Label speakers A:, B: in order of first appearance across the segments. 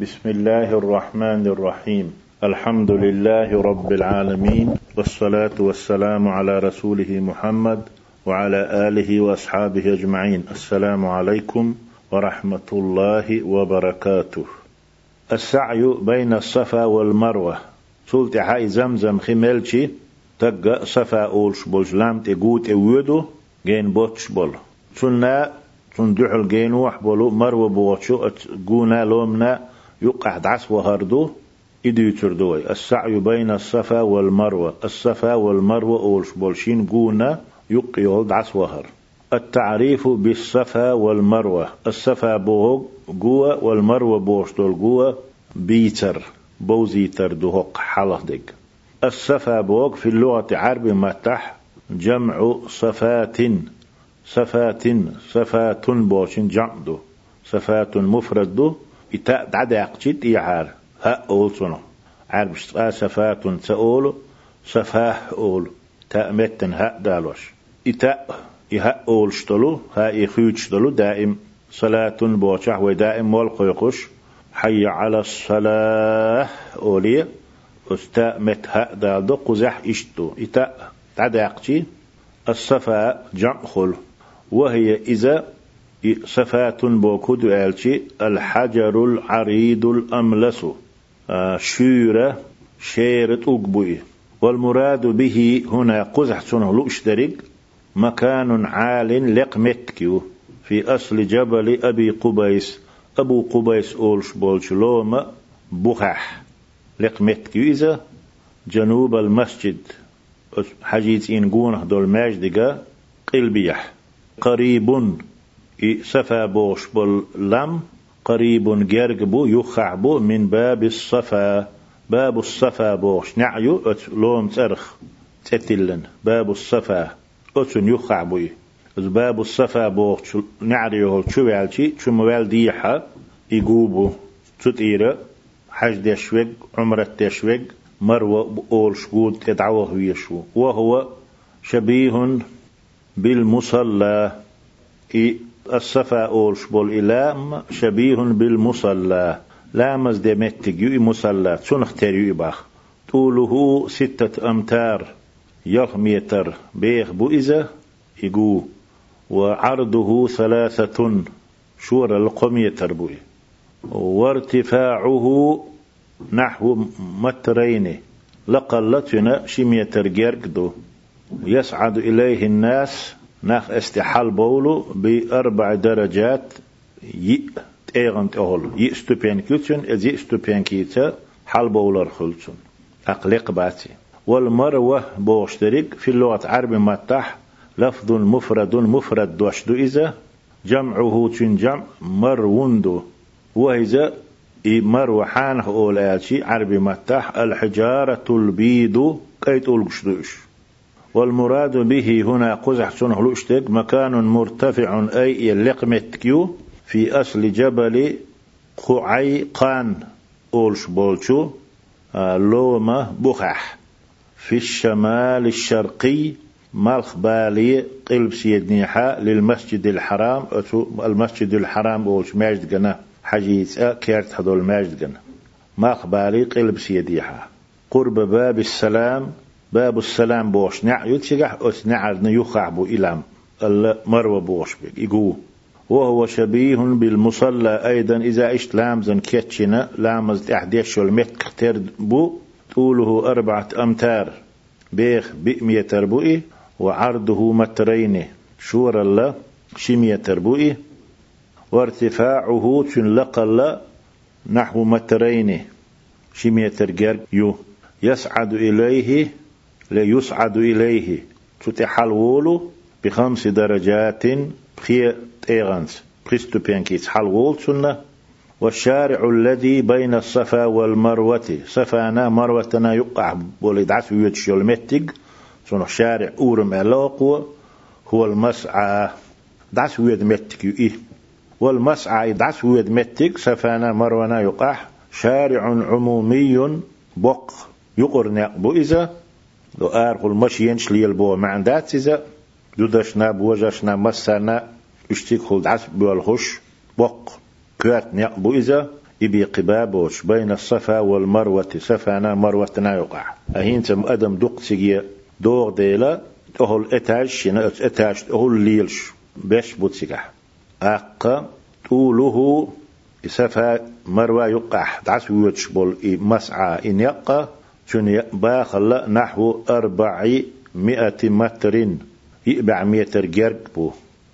A: بسم الله الرحمن الرحيم الحمد لله رب العالمين والصلاة والسلام على رسوله محمد وعلى آله وأصحابه أجمعين السلام عليكم ورحمة الله وبركاته السعي بين الصفا والمروة سلت حي زمزم خملشي تقى صفا أولش بولش لام تقوت اودو جين بوتش بول سنة سندحل جين وح بولو مروة بوتشو قونا لومنا يقع دعس وهردو إدي تردوي السعي بين الصفا والمروة. الصفا والمروة أولش بولشين قونا يقيول دعس وهر. التعريف بالصفا والمروة. الصفا بوغ قوة والمروة بوشتول قوة بيتر. بوزيتر دهق حلق دق الصفا بوغ في اللغة عرب متح جمع صفات صفات صفات بوشن جمع صفات مفرد دو. إتا دعداق جيت إيعار. ها أول سنة عرب صفات تأول صفاه أول تأمتن ها دالوش. إتا إها أول شتلو. ها إخيوت شتلو. دائم صلاة بوشح ودائم والقيقش حي على الصلاة أولي. أستا مت ها دالدو. قزح إشتو. إتا تعداقتي الصفاء جمع خل وهي إذا صفات بوكود آلتي الحجر العريض الأملس. آه شيرة شيرة أقبوي والمراد به هنا قزح سنه لأشترك مكان عال لقمتكيو. في أصل جبل أبي قبيس. أبو قبيس أولش بولش لوما بخح لقمتكيو إذا جنوب المسجد. حجيت إن قونه دول ماجدقا قلبيح. قريب. سفا بوش بول لم قريب جرجبو يخعبو من باب الصفا. باب الصفا بوش نعيو لوم ترخ تتلن. باب الصفا أتن يخعبو باب الصفا بوش نعريو شو والشي شو موال ديحة يقوبو تطيرة حج دشوق عمرة دشوق مروة أول شقود يدعوه ويشو وهو شبيه بالمصلى. الصفا أولش بول إلام شبيه بالمصلى. لامز دمتك يو مصلى. سنختر يباخ طوله ستة أمتار. يخ متر بيخ بو إذا يقو. وعرضه ثلاثة. شور القميتر بوي وارتفاعه نحو مترين. لقلتنا شميتر جرقدو يسعد إليه الناس. ناخ استحال بولو بأربع درجات ي تيغن تهول ي استوبين كيتشن از ي استوبين كيتا حال بولر خلتشن أقلق باتي. والمروة بوشترك في اللغة العربية متح لفظ مفرد مفرد دوشدو إذا جمعه تنجم مروندو. وإذا مروة حانه أولاتي عربي متح الحجارة البيض كيت أولقشدوش. والمراد به هنا قزح سنه لؤشتك مكان مرتفع أي لقمتكيو في أصل جبل قعي قان أولش بولشو آه، لوما بخح في الشمال الشرقي مالخ بالي قلب سيدنيحا للمسجد الحرام المسجد الحرام أولش ماجد قنا حجيت كيرت هذول ماجد قنا. مالخ بالي قلب سيديحا قرب باب السلام باب السلام بوش. نع يتشجح أس نعر نيخع بو إلام. المروة بوش بيك يقو وهو شبيه بالمصلى أيضا. إذا إشت لامزن كيتشنا لامز أحديش المت كتر بو. طوله أربعة أمتار. بيخ بئمية تربوئي. وعرضه مترين. شور الله شمية تربوئي. وارتفاعه تنلقل نحو مترين. شمية ترجر يو. يسعد إليه ليسعد إليه. تتحل وولو بخمس درجات بخي تيغانس. بخستو بيانكيس حل وول سنة. والشارع الذي بين الصفا والمروة. صفانا مروتنا يقع بولد عسو يتشو المتق سنة شارع أورم ألاقو هو المسعى دعس ويد متك إيه والمسعى دعس ويد متك صفانا مرونا يقع. شارع عمومي بق. يقرن إذا. دو آرقل مش ينش لي البو مع دات إذا دودشنا بوجشنا مسنا اشتيك خلد عس بالخش بق كات بو إذا إبي قبابوش بين الصفا والمروة صفانا مروتنا يقع أهين تم أدم دقتي دوغ ديلا أهل إتاج شنا إتاج أهل ليلش بش بوتسيكح أق طوله سفا مروى يقع دعس ويوتش بول مسعى إن يقع شن باخل نحو أربع مئة متر. يبع متر جرق بو.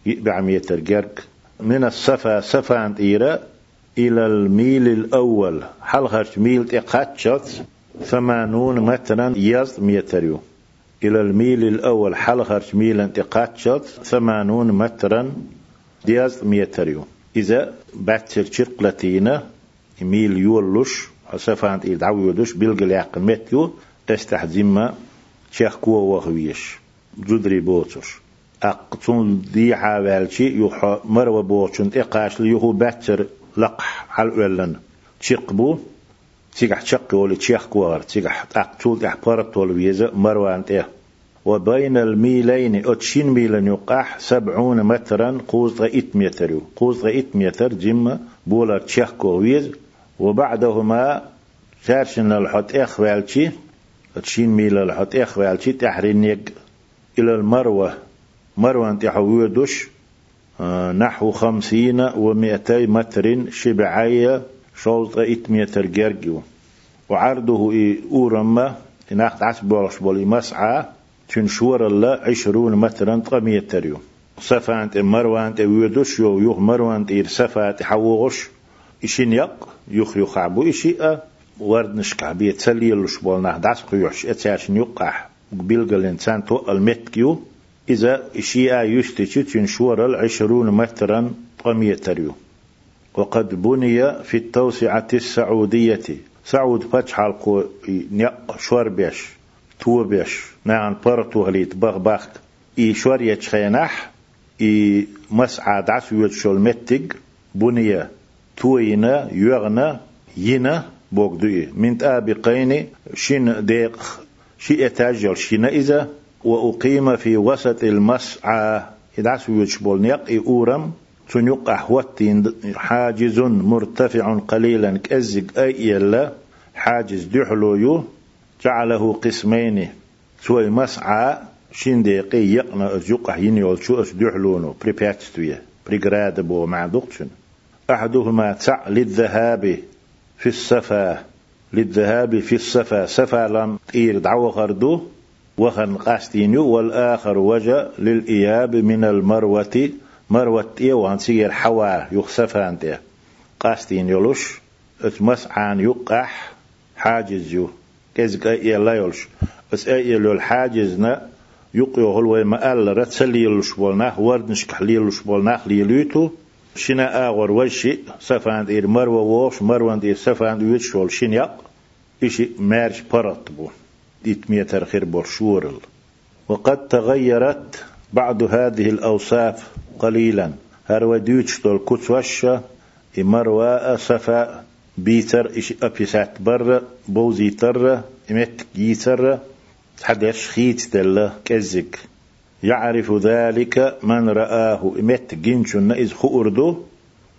A: يبع متر جرق من الصفا صفا إيرا إلى الميل الأول. حلقة ميل تقاتشت ثمانون مترا يزد متر إلى الميل الأول. حلقة ميل تقاتشت ثمانون مترا يزد متر إذا باتر شرقلتينا ميل يولش. صفان إدعو يدوش بلغ العق متيو استحزم شيخ كوا وغويش. جدري بوتش أقتون دي حاوالشي يوحى مروى بوتشن إقاش ليهو باتر لقح على ولن تشقبو تيجح تشق ولا تشيخ كوار تيجح أقتول تحبرت ولا ويزا مروان تيه وبين الميلين أتشين ميلن يقح سبعون مترا قوز غيت متر قوز غيت متر جمة بولا تشيخ كويز وبعدهما شارشن الحط إخوالشي أتشين ميل الحط إخوالشي تحرينيك إلى المروة. مروة تحويدوش آه، نحو خمسين ومئتي متر شبعية شوط إت متر جرجو وعرضه إي أورما ناخد عسب بولش بولي مسعى تنشور الله عشرون مترا متر يو صفانت مروان تيودوش يو يوخ مروان تير صفات حوغش إشين يق يوخ يوخ عبو إشيئة ورد نشكع بيت سلي اللش بولنا دعس قيوش اتساشن يقع بيلغ الإنسان تو المتكيو إذا إشياء يشتشي تنشور العشرون مترا قميتريو وقد بني في التوسعة السعودية سعود فتح القو نيق شور بيش تو بيش نعم برتو غليت بغ بغ إي شور يتخينح إي مسعى دعس يوتشول متج بني توينا يغنى ينا بوغدوي. من تابقين شين ديق شي اتاجل شين إذا وأقيم في وسط المسعى. يدعس ويشبول نيق أورم. تنيق أحوتين حاجز مرتفع قليلا. كأزق أي يلا. حاجز دحلو جعله قسمين. سوى مسعى شين ديقي يقنا أزيق ينيول شو أس دحلونو بريباتستوية بريغراد بو مع دقشن أحدهما تع للذهاب في السفا للذهاب في السفا. سفا لم تير دعوة غردو وخن قاستينيو والآخر وجه للإياب من المروة. مروة إيوان سير حوا يخسفان تيه قاستين يلوش اتمسعان يقح حاجز يو. كزك اي لا يلش بس اي يلو نا يقيو هو قال رتسلي يلوش بولناه ورد نشكح ليلوش بولناه ليلوتو شنا آغر وشي سفان دير مروة ووش مروة دير سفان دير شول شنيق. إشي مارش برط بو. ميتر خير برشورل وقد تغيرت بعض هذه الأوصاف قليلا. هروديوش دول كتوشة إمروا سفا بيتر إش أبيسات بر بوزي تر إمت جيتر حدش خيت دل كزك يعرف ذلك من رآه. إمت جنشن إذ خؤردو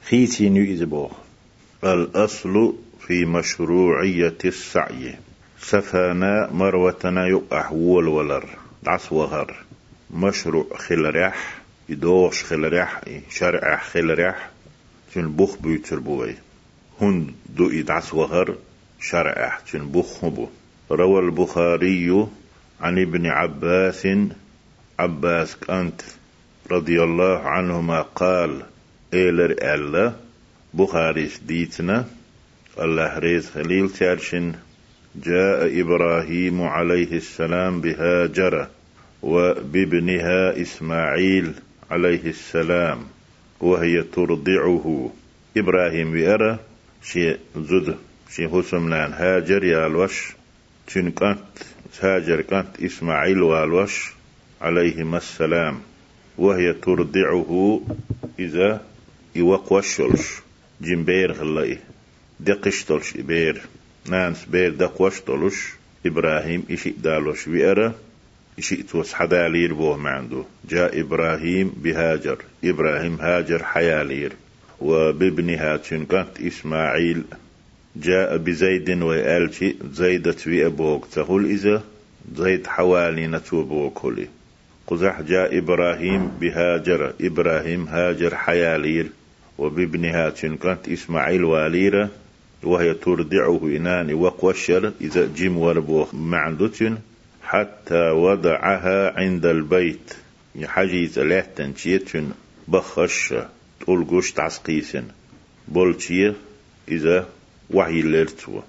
A: خيتين يزبوه الأصل في مشروعية السعي. سفانا مروتنا يقح وول ولر دعس وهر مشروع خلريح يدوش خلريح شرع خلريح تن بوخ بيتر بوي. هن دو يدعس وهر شرع تن بوخ بو روى البخاري عن ابن عباس عباس كانت رضي الله عنهما قال إيلر ألا بخاري ديتنا الله ريز خليل تارشن جاء إبراهيم عليه السلام بهاجر وبابنها إسماعيل عليه السلام وهي ترضعه إبراهيم بيرى شي زد شي حسمنان هاجر يالوش تن كانت هاجر كانت إسماعيل والوش عليهما السلام وهي ترضعه إذا يوقوشلش جنبير خلاي دقشتلش بير نانس بير دقوشتلش إبراهيم إشي دالوش ويرى إشي توس حدالير بوه ما عنده جاء إبراهيم بهاجر إبراهيم هاجر حيالير وبابنها تنكت إسماعيل. جاء بزيد وآلتي زيدة وأبوك تقول إذا زيد حوالي نتوبوك هولي. قزح جاء إبراهيم بهاجر. إبراهيم هاجر حيالير وبابنها تنكت إسماعيل واليرة. وهي ترضعه إنان وقوشر. إذا جيم وربوخ معندوتين. حتى وضعها عند البيت. يحجيز لاتن تشيتن بخش. تقول تعسقيسن. بولتشيه إذا وحي ليرتو.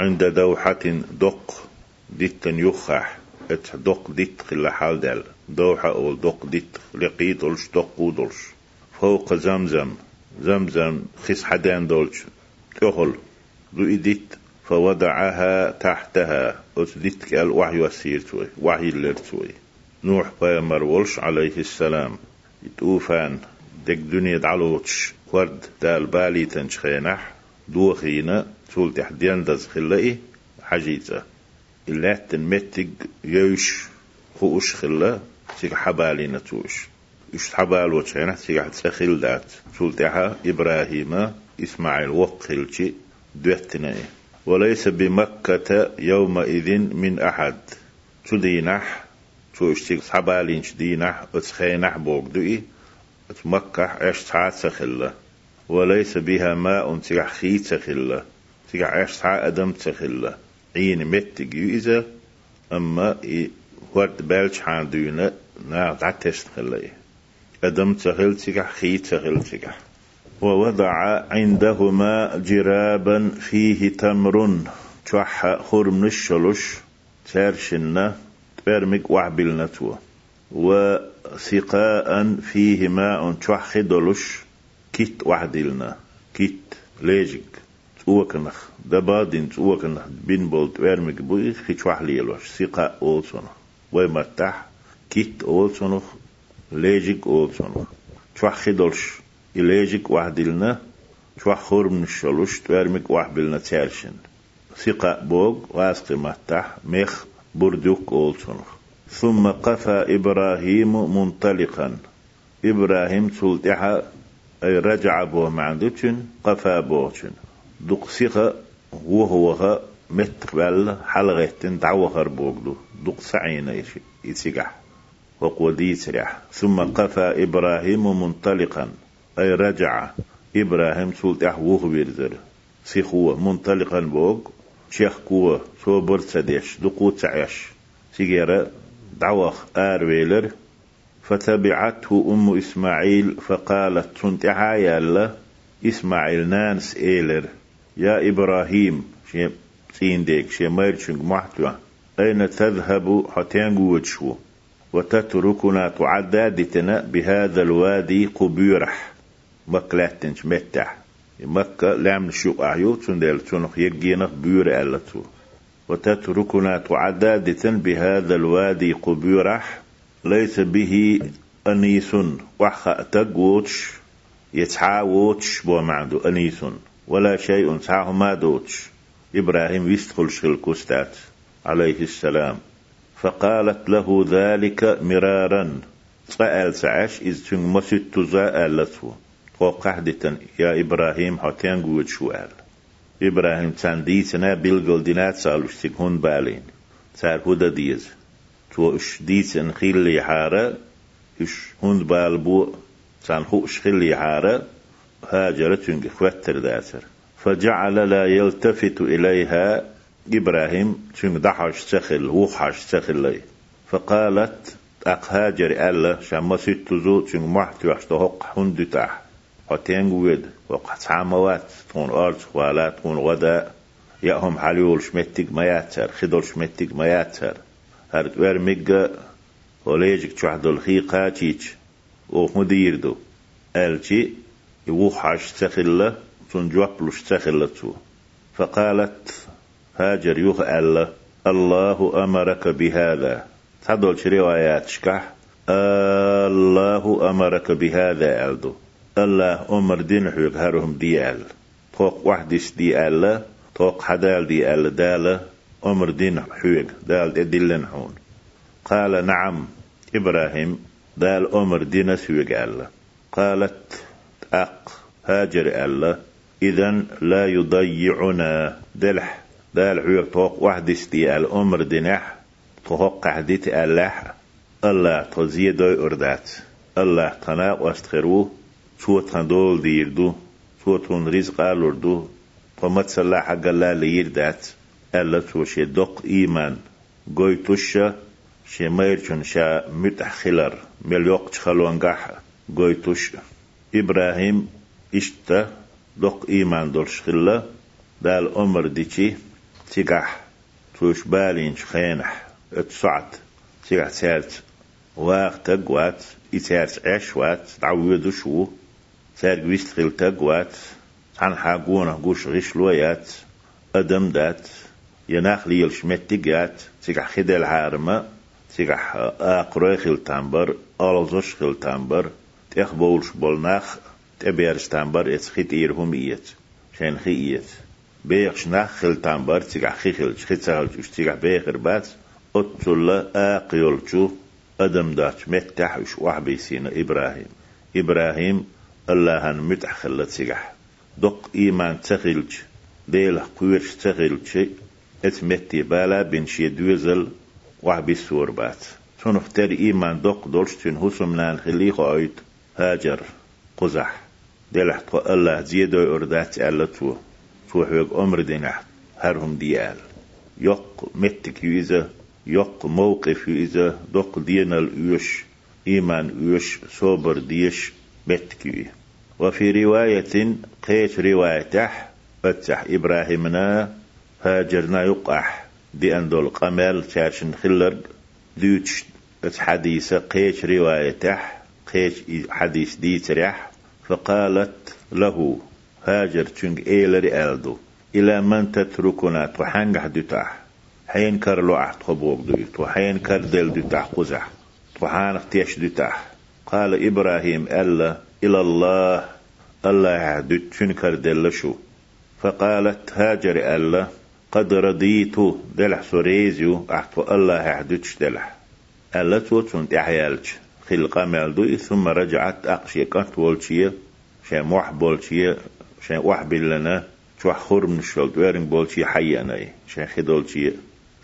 A: عند دوحة دق. ديتن يخح ات دق ديت خلا حال دل دوحة أو دق ديت لقيت أولش دق قودلش فوق زمزم زمزم خس حدان دولش. تهل رؤيدت فوضعها تحتها. أسدت قال وحي وسير توي وحي لرتوي نوح بيامر ولش عليه السلام. يتوفان. دك دنيا دعلوتش. ورد دال بالي تنشخينح. دوخينا. تول تحديان دز خلائي حجيتا إلا تنمتق يوش. خوش خلا تيك حبالي نتوش يش حبال وشينا تيك تسخيل دات. تول تحا إبراهيم إسماعيل وقلتي دوتنا وليس بمكة يومئذ من أحد. تدينح توشتيك حبالينش دينح؟ اتخينح بوك دوئي. اتمكح اش سخلة وليس بها ماء تيح خي تخلة تيح اش تعا أدم تخلة عين متك يؤذى أما ورد بالش حان دونا نا تخل تيح خي تخل تيح ووضع عندهما جرابا فيه تمر. تشح خرم نشلش تارشنا تبرمك وعبلنتو وسقاء فيه ماء تشح خدلش كيت وعدلنا كيت ليجك. توكنخ دبادين توكنخ بين بول تبرمك بوي خيتشوح ليلوش. سقاء أولسون ويمتح كيت أولسونخ ليجك أولسونخ تشح خدلش إليجك وحدلنا شوح من الشلوش توارمك وحبلنا تالشن ثقة بوغ واسق متح مخ بردوك أولتون ثم قفى إبراهيم منطلقا إبراهيم تلتحى أي رجع بو معندوشن قفى بوشن ثقة وهو متقبل حلغة تعوهر بوغدو دق سعينا يتسقح وقودي سرح ثم قفى إبراهيم منطلقا. أي رجع. إبراهيم سلط أحوه بيرزر. سيخوة منطلقا بوغ. شيخ كوة سو برتسديش دقو تعيش سيجيرا دعوخ آر ويلر فتبعته أم إسماعيل. فقالت تنتعا يالا إسماعيل نانس إيلر. يا إبراهيم. شي سين ديك شي ميرشنج محتوى. أين تذهب؟ حتين شو وتتركنا تعدادتنا بهذا الوادي قبيرح مكلاتنش متح مكة لام شو أعيو تندل تنخ يجينخ بيور ألتو. وتتركنا تعدادة بهذا الوادي قبيرح ليس به أنيس وحخ تقوتش يتعاوتش بو معدو أنيس ولا شيء تعاه ما دوتش إبراهيم يستخل شغل كستات عليه السلام. فقالت له ذلك مرارا. سأل سعاش إذ تنمسد تزاء قحدة يا إبراهيم هاتين قوت شوال إبراهيم تان ديتنا بلغل دينات سالوش هون بالين. تار هودا ديز. تو إش ديتن خيلي حارة. إش هون بالبو تان خوش خيلي حارة. هاجر تنج خوتر داتر فجعل لا يلتفت إليها. إبراهيم تنج دحش سخل وحش سخل فقالت أقهاجر ألا شما ستزو تنج محتوى اشتهق هندتاح قتين قويد وقت ساموات تون أرض ولا تون غدا. يأهم حليول شمتك ما ياتر خدول شمتك ما ياتر. هرد ور ميجا وليجك تشعد الخيقة تيج ومديردو ألتي يوحش تخلة تون جوابلوش تخلة تو. فقالت هاجر يوخ ألا. الله أمرك بهذا. تدول روايات شكح. الله أمرك بهذا ألدو. الله أمر دين حيق هرهم ديال توق وحدش ديال توق حدال ديال دال. أمر دين حيق دال إدلن حون. قال نعم إبراهيم دال أمر دين سويق الله قالت أق هاجر الله إذن لا يضيعنا. دلح. دال توق واحد استي الأمر دنح توق عديت الله الله تزيد أردات. الله تنا واستخروه شو تندول ديردو شو تون رزق ألردو فمت سلا حق الله ليردات. الله توشي دق إيمان. قوي تشا شي ميرشن شا متح خلر مليوق تخلوان قاحة قوي تشا إبراهيم إشتا دق إيمان دولش خلا دال أمر ديشي. تيقح توش بالين خينح اتسعت تيقح تسالت واق تقوات إتارت عشوات تعودو شو تارق ويستخل تقوات عن حاقونا قوش غش لويات أدم دات يناخ لي الشمتيقات تيقح خدل عارمة تيقح آقروي خل تنبر ألزوش خل تنبر تيخ بولش بولناخ تبيرش تنبر اتخيت إيرهم إيت شين خي إيت. بيخش ناخ خل تنبر تيقح خي خل خي تسهل تيقح بيخر بات أتلا آقيولشو أدم دات متح وش وحبي سينا إبراهيم. إبراهيم الله هن متح خلت سيقح دق إيمان تخيلش ديل قويرش تخيلش إت متي بالا بن شي دوزل وحبي سور بات. تنفتر إيمان دق دولش تن هسم نان خليق عيد هاجر قزح. دلح تو الله زيدو أردات ألا حوق أمر دينح هرهم ديال يق متك يوزه يق موقف إذا دق دين الأيش إيمان أيش صبر ديش بتكي وفي رواية قيت روايته فتح إبراهيمنا هاجرنا يقح دي أندول قمال تاشن خلر ديوتش حديث قيت روايته قيت حديث دي تريح فقالت له هاجر تشنج إيلر ألدو. إلى من تتركنا تحنج دتاح حين كر لو أحد خبوق دوي تو حين كر دل دو تح قزح تو حان اختيش دو تح قال إبراهيم ألا إلى الله. الله دو تنكر دل شو. فقالت هاجر ألا قد رضيت دلح سوريزيو. أحتو الله يحدث دلح ألا توتون تحيالج خلقا مالدو ثم رجعت أقشي كانت والشية شا موح بولشية شا وح بلنا شو خور من الشلط ويرن بولشي حيانا شا خدولشية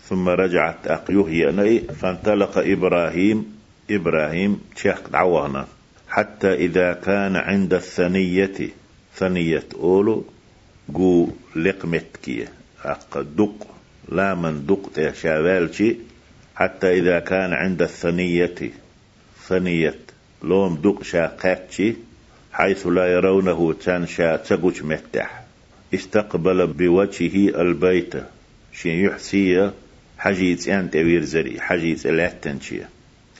A: ثم رجعت أقيوه ينأي فانطلق إبراهيم إبراهيم شيخ دعوانا حتى إذا كان عند الثنية ثنية أولو جو لقمتكي أق دق لا من دق شاوالشي حتى إذا كان عند الثنية ثنية لوم دق شاقاتشي حيث لا يرونه تان شا تقوش متح استقبل بوجهه البيت. شي يحسيه حجيت أن توير زري حجيت الاتنشية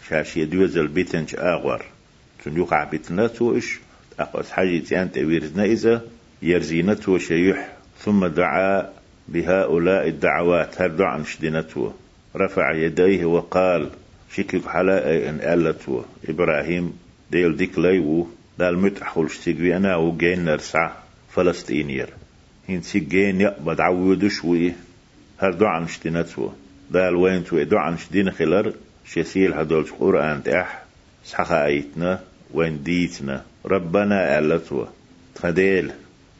A: شاشية دوزل بيتنش آغور تنيوقع بيتنا توش أقوس حجيت أن توير إذا يرزينا شيح ثم دعا بهؤلاء الدعوات هل دعا نشدنته رفع يديه وقال شكك حلاء إن ألتو إبراهيم ديل ديك ليو. دال متحول شتيقوي أنا وجين نرسع فلسطينير هين سيجين يقبض عودش وي هل دعا نشدنته دال وين تو ادو عن شدين خلر شسيل هدول قرآن تح سحقا أيتنا. وين ديتنا. ربنا ألتوا تخديل.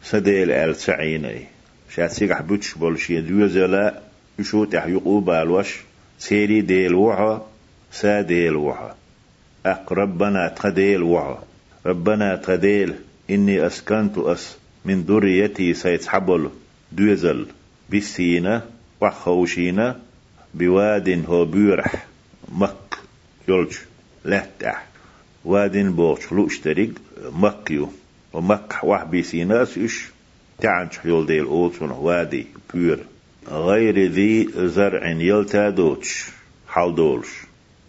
A: سديل أل سعيني. شات سيقح بوتش بولشي ديو زلا. يشو تح يقوبا الوش سيري ديل وحا. سا ديل وحا. أق ربنا تخديل وحا. ربنا تخديل إني أسكنت أس من ذريتي سيتحبل دوزل بسينا وخوشينا بواد هو بيرح مك يلج لهتح واد بوش لو اشتريق مكيو ومك واح بيسيناس إش تعنش يول ديل أوتون وادي بير غير ذي زرع يلتا دوتش حال دولش.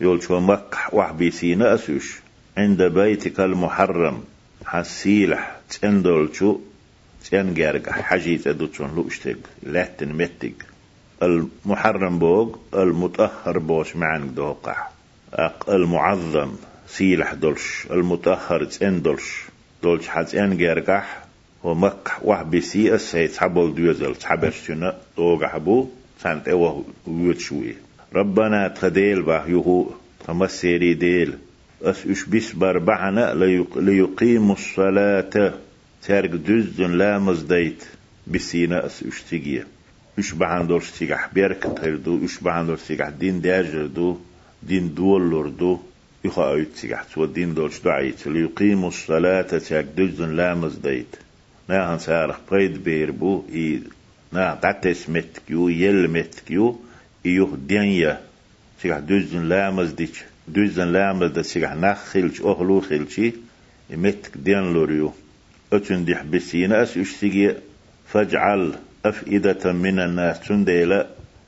A: يولش ومك واح بيسيناس إش. عند بيتك المحرم. حسيلح تندولشو تنجرق حجيت ادوتشون لو اشتق لاتن متق المحرم بوغ المطهر بوش معن دوقع. المعظم سيلح دولش المطهر تسن دولش ان جرقح ومك وح بسي اس هي تحبول دوزل. تحبش شنا دوغ حبو سانت اوه ويوت شوي ربنا تخديل باه يهو تمسيري ديل اس اش بس بربعنا ليقيم الصلاة. تارك دزن لا مزديت. بسينا أس اشتغي اش بحندور سيغح بيرك تردو اش بحندور سيغح دين داجر دو دين دولور دو يخا ايت سيغح تو دين دولش دعيت ليقيموا الصلاة تاك دزن لا مزديت. ناهن سارخ قيد بيربو. إي نا تاتس متكيو. يل متكيو. إيوه دنيا سيغح دزن لا مزديت. دزن لا مزديت سيغح نخ خلش اخلو خلشي متك دين لوريو أتن دي حبسينا أس يشتغي فاجعل أفئدة من الناس. تنديلا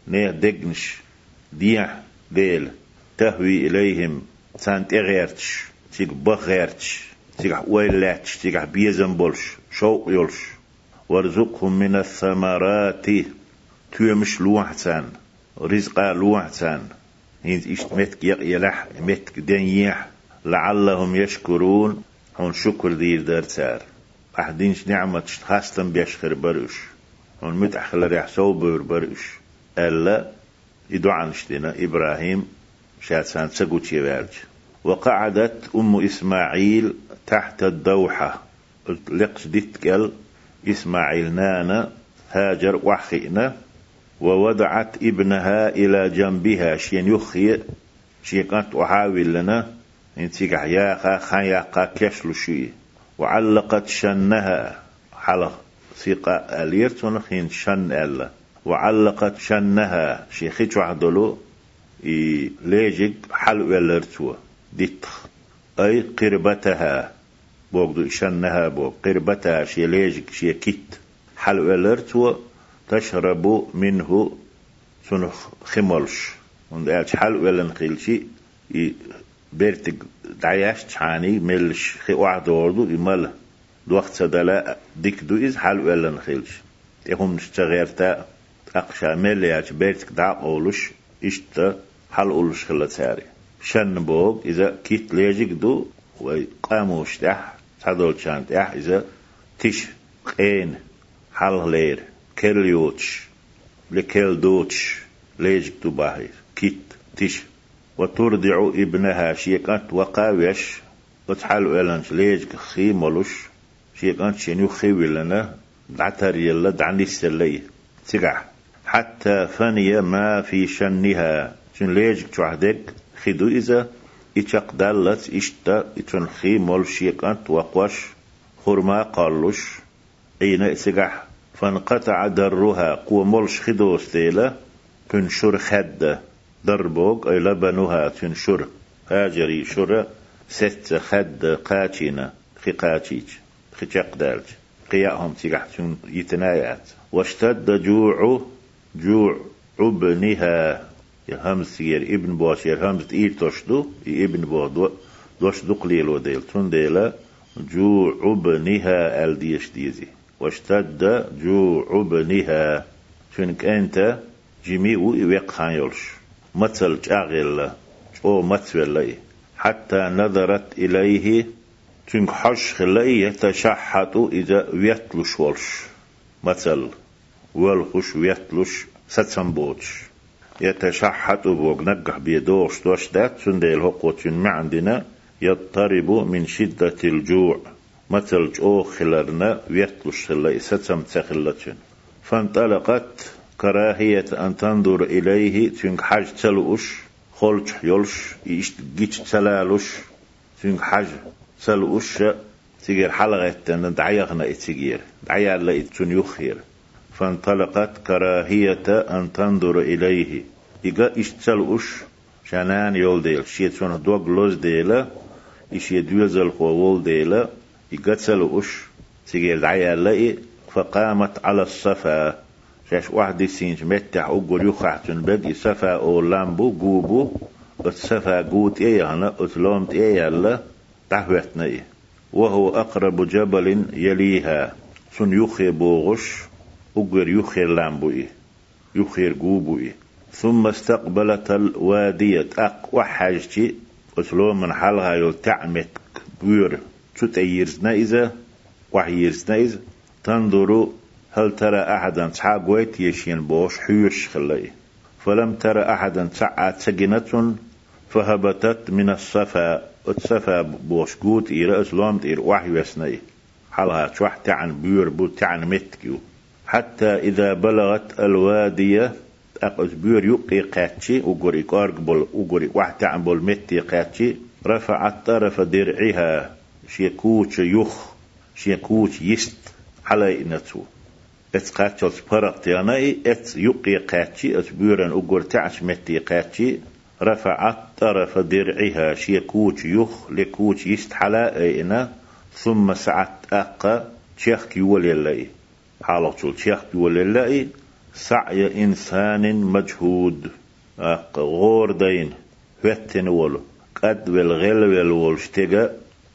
A: نيه دقنش ديح ديل تهوي إليهم سانت إغيرتش تيك بغيرتش تيك ويلاتش تيك بيزن بولش. شوق يولش وارزقهم من الثمرات. تيمش لوحتان رزقا لوحتان هين إشت متك يلح متك دنيح لعلهم يشكرون هون شكر دير دار تار أحدينش نعمة خاصة بيشخر برش هون متأخل ريح صوبر برش ألا يدعى نشتنا إبراهيم شاد سان سقوتي يبالج وقعدت أم إسماعيل تحت الدوحة لقش ديتكل إسماعيل نانا هاجر وحينا ووضعت ابنها إلى جنبها. شين يخي شي كانت أحاول لنا. انتيك ياقا خياقا كشلو شي؟ وعلقت شنها. حلق ثقة أليرتون خين شن ألا. وعلقت شنها. شي خيش وحدلو إي ليجيك حل ولرتو. ديتخ أي قربتها. بوغدو شنها بوغ قربتها. شي ليجيك شي كيت. حل ولرتو. تشرب منه سنخ خملش وندالش حل ولن خيلشي بيرتك دعياش تشاني ملش خي واحد وردو يمال دوخت سدلا ديك دو إز حال ولا نخيلش تهم نشتغيرتا أقشا مل ياش بيرتك دع قولش إشتا حال أولش خلا تاري شن بوغ إذا كيت ليجيك دو وقاموش تح تدول شان تح إذا تش قين حال لير كل يوتش لكل دوتش ليجيك دو باهي كيت تش وترضع ابنها شيكانت وقاوش وتحال ولنش ليج خي ملوش شيكانت شنو خي ولنا دعتر يلا دعني السلي تقع حتى فني ما في شنها شن ليج تعهدك خدو إذا إتشق دالت إشتا إتشن خي مول شيكانت وقوش خرما قالوش أين سقع فانقطع درها قوة مولش خدو استيلا تنشر خده دربوغ أي لبنها تنشر هاجري شر ست خد قاتينا خي قاتيج خي تقدالج قياهم تيقحتون يتنايات. واشتد جوع جوع ابنها همز ير ابن باش ير همز إير تشدو ابن بو دوش دقليل وديل تون ديلا جوع ابنها ألديش ديزي. واشتد جوع ابنها. شنك انت جميع ويقخان يولش مثل جاغل أو مثل حتى نظرت إليه تنك حش خلي يتشحط إذا ويتلش ولش. مثل والخش ويتلش ستسنبوتش يتشحط بوغ نقح بيدوش دوش دات سنديل هقوة ما عندنا يضطرب من شدة الجوع. مثل جو خلرنا ويتلش خلي ستسم تخلتين فانطلقت كراهية أن تنظر إليه تنك حاج تلوش خلج يلش إيش جيش تلالوش تنك حاج تلوش تجير حلقة تن دعيغنا إتجير دعيا لا إتن يخير فانطلقت كراهية أن تنظر إليه. إيجا إيش تلوش شانان يول ديل شيتون دوغ لوز ديلا إيش يدوزل خوول ديلا إيجا تلوش تجير دعيا لا فقامت على الصفا. شاش واحد سينج متع أقول يخحتن بدي سفا أو لامبو جوبو وتسفا قوت إيه أنا؟ أتلومت إيه يلا؟ تحوتنا إيه وهو أقرب جبل يليها. سن يخي بوغش أقول يخير لامبو إيه يخير جوبو إيه ثم استقبلت الوادية. أق وحاجتي. أتلوم من حالها يلتعمت بير تتأيرزنا إذا وحيرزنا إذا تنظروا هل ترى أحدا تعاقويت يشين بوش حيرش خلي فلم ترى أحدا تعات سجنة فهبتت من الصفا الصفا بوش قوت إلى أسلام إير وحي وسني حالها شوح تعن بيور بو تعن متكيو حتى إذا بلغت الوادية أقص بيور يقي قاتشي وقري قارق بول وقري واحد تعن بول متي قاتشي رفعت طرف درعها. شيكوش يخ شيكوش يست على نتو ات قاتشل سبرق تياناي ات يقي قاتشي ات بيورن وقر تعش متي قاتشي رفعت طرف درعها شيكوش يخ لكوش يست على اينا ثم سعت أقا تشيخ يولي اللي تقول تشيخ يولي اللي سعي إنسان مجهود غور دين وتن ولو قد والغل والولشتغا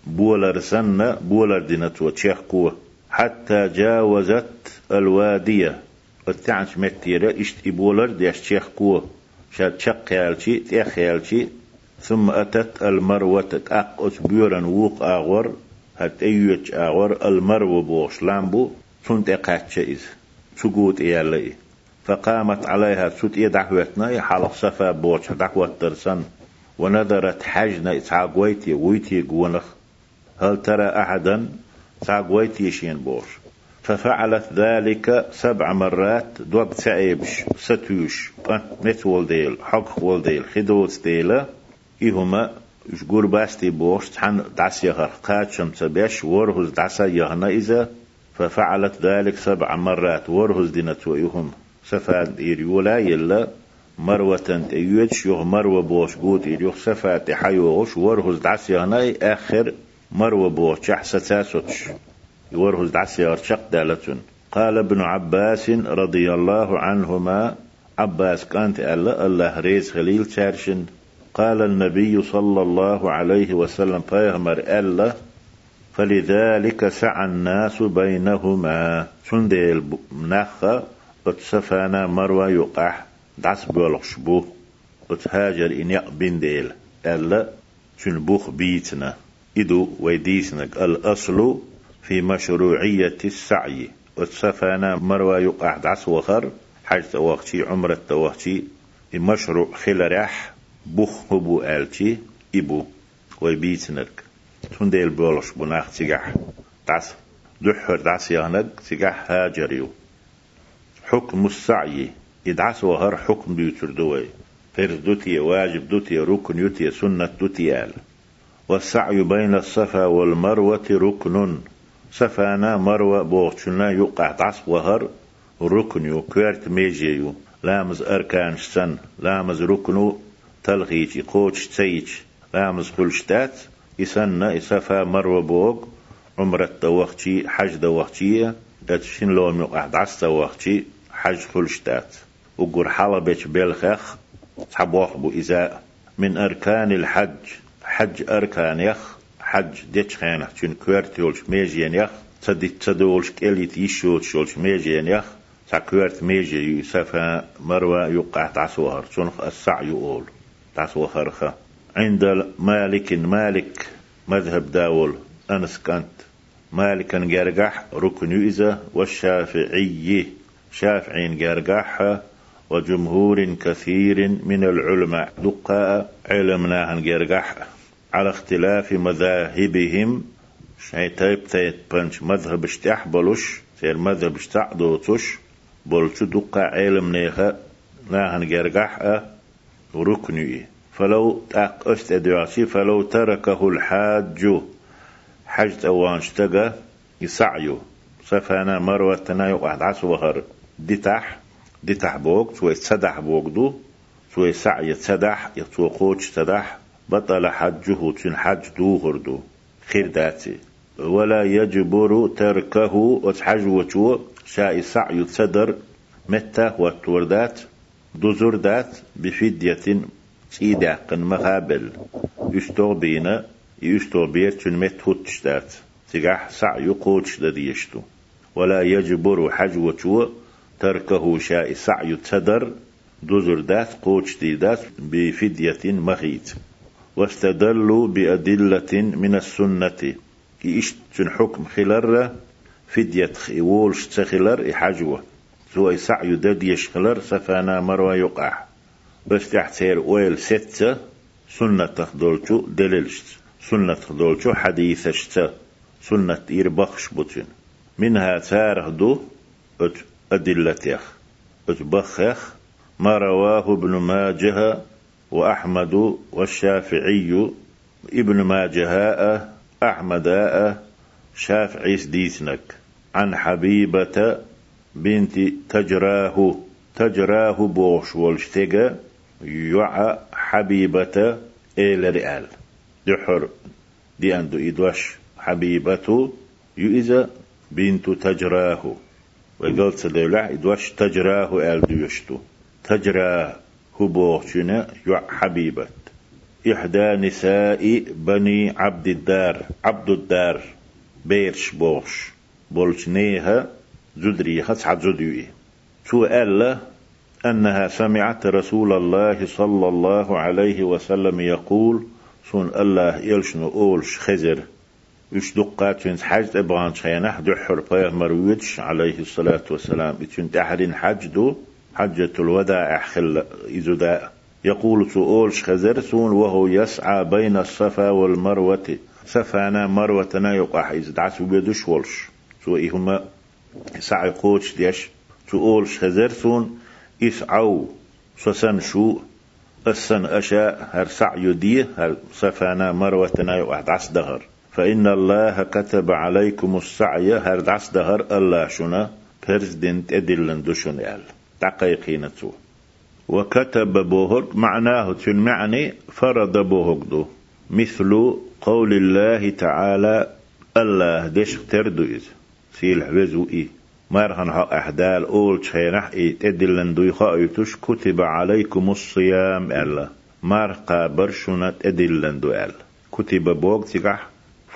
A: بولر سنة بولر دينت وتشيخ قوة. حتى جاوزت الوادية. التعنش متيرة اشت بولر ديش تشيخ قوة. شاد شق يالشي تيخ يالشي ثم أتت المروة تأقص بيورا ووق آغور. هت ايوش آغور. المرو بوش لامبو. تنت اقاتش إذ تقوت إيالي. فقامت عليها سوت إيه دعوتنا حلق صفا بوش دعوة ترسن ونظرت حجنا إتعاقويتي ويتي. قونخ هل ترى أحدا؟ تعاقويتي شين بوش. ففعلت ذلك سبع مرات. دوب تعيبش ستوش مت ولديل حق ولديل خدوت ديلا إهما يشقور باستي بوش؟ تحن دعس يغر قاد شمس بيش ورهز دعس يهنا إذا. ففعلت ذلك سبع مرات. ورهز دينت ويهم سفاد إيريولا يلا. مروة تيوتش يغ مروة بوش قوت إيريوخ سفاد حيوغش ورهز دعس يهنا آخر مروة بوش أحسا تاسوتش ورهز دعس يغر شق دالتون. قال ابن عباس رضي الله عنهما عباس كانت الله الله ريز خليل تارشن قال النبي صلى الله عليه وسلم فيغمر ألا فلذلك سعى الناس بينهما. سنديل نخا اتسفانا مروى يقح دعس بولغ شبوه. اتهاجر إن يقبن ديل ألا سنبوخ بيتنا. إدو ويديسنك الأصل في مشروعية السعي. اتسفانا مروى يقح دعس وخر حاجة وقتي عمرة وقتي مشروع خلرح بوخ هبو آلتي إبو. ويبيتنك تنديل بولش بناخ تيجح تعس. دحر دعس يهنك تيجح هاجريو. حكم السعي. يدعس وهر حكم بيوتر دوي. فرض دوتي واجب دوتي ركن يوتي سنة دوتي آل. والسعي بين الصفا والمروة ركن. صفانا مروة بوغتشنا يقع دعس وهر ركن يو كوارت ميجيو لامز أركان سن لامز ركنو تلغيتي قوتش تسيج لامز خلشتات يسنى يسفى مروة بوغ عمرة دوختي حج دوختي اتشين لون مقع دعس دوختي حج خلشتات وقر حلبش بلخخ تحبوخ بو إزاء. من أركان الحج. حج أركان يخ حج ديتش خانة تشين كوارتيولش ميجين يخ تدي تدولش كيليت يشوتش ميجين يخ سكوارت ميجي يسفى مروة يقع تعسوهر تنخ السعي يقول تعسو خرخة عند مالك مالك مذهب داول أنس كانت مالكا جرجح ركن إذا والشافعي شافعين جرجح وجمهور كثير من العلماء دقاء علمناهن جرجح على اختلاف مذاهبهم. شيء تايب تايب بنش مذهب اشتاح بلوش سير مذهب اشتاح دوتوش بلش دقاء علمناها ناهن جرجح ركني فلو تاق استدعاسي فلو تركه الحاج حج أوان اشتقى يسعيو. سفانا مروة تنايو واحد عسو وهر. بوك سوى تسدح بوك دو سوى سعي تسدح يتو قوش تدح بطل حجه تن حج دو. هردو خير داتي ولا يجبر تركه وتحج وتو شاء سعي تصدر متى وتوردات دوزور دات. بفدية سيدا قن مقابل. يستو بينا يستو بير تنمت هوتش دات. تقاح سعي قوتش ديشتو ولا يجبر حجوة تركه شاء سعي تدر دوزر دات قوتش دي دات بفدية مغيت واستدلوا بأدلة من السنة. كي اشتن حكم خلر فدية خيولش تخلر إحجوة سوى سعي دد يشخلر سفانا مروى يقع. بس تحتير ويل ستة. سنة تخدولشو دللشت سنة تخدولشو حديثشت سنة إير بخش بوتين. منها تاره دو أدلتيخ أت بخخ. ما رواه ابن ماجه وأحمد والشافعي ابن ماجه أحمد شافعي سديسنك عن حبيبة بنت تجراه تجراه بوش والشتيغا يعى حبيبة إلى رئال. دحر دي أندو إدوش حبيبة يؤذى بنت تجراه. وقلت سدولع إدوش تجراه آل ديوشتو. تجراه. هبوغشنا يع حبيبة إحدى نساء بني عبد الدار عبد الدار بيرش بوش بولش نيها زدري خسعة زدوي ألا أنها سمعت رسول الله صلى الله عليه وسلم يقول سون الله يلشنو أولش خزر. دقات فين حج أبغان شينح دحر بيغمر ويدش عليه الصلاة والسلام. تحرين حج دو حجة الوداع أحخل إزداء يقول سؤولش خزر سون وهو يسعى بين الصفا والمروة. صفانا مروتنا يقع إذا دعس بيدش ولش. سو إيهما سعي قوش ديش. سؤولش خزر سون إسعو سسن شو السن أشاء هر سعي دي هر صفانا مروتنا يقع دعس دهر. فإن الله كتب عليكم السعي هر دعس دهر الله شنا برزدنت أدلن دشن يال. دقيقين تو. وكتب بوهر معناه تنمعني فرض بوهر مثل قول الله تعالى الله دش تردو إذ سيل حوزو إيه مارهن حق أحدال أول شينح إيه تدلن دوي خايتوش كتب عليكم الصيام ألا. مارقا برشونة تدلن دو ألا. كتب بوغ تقح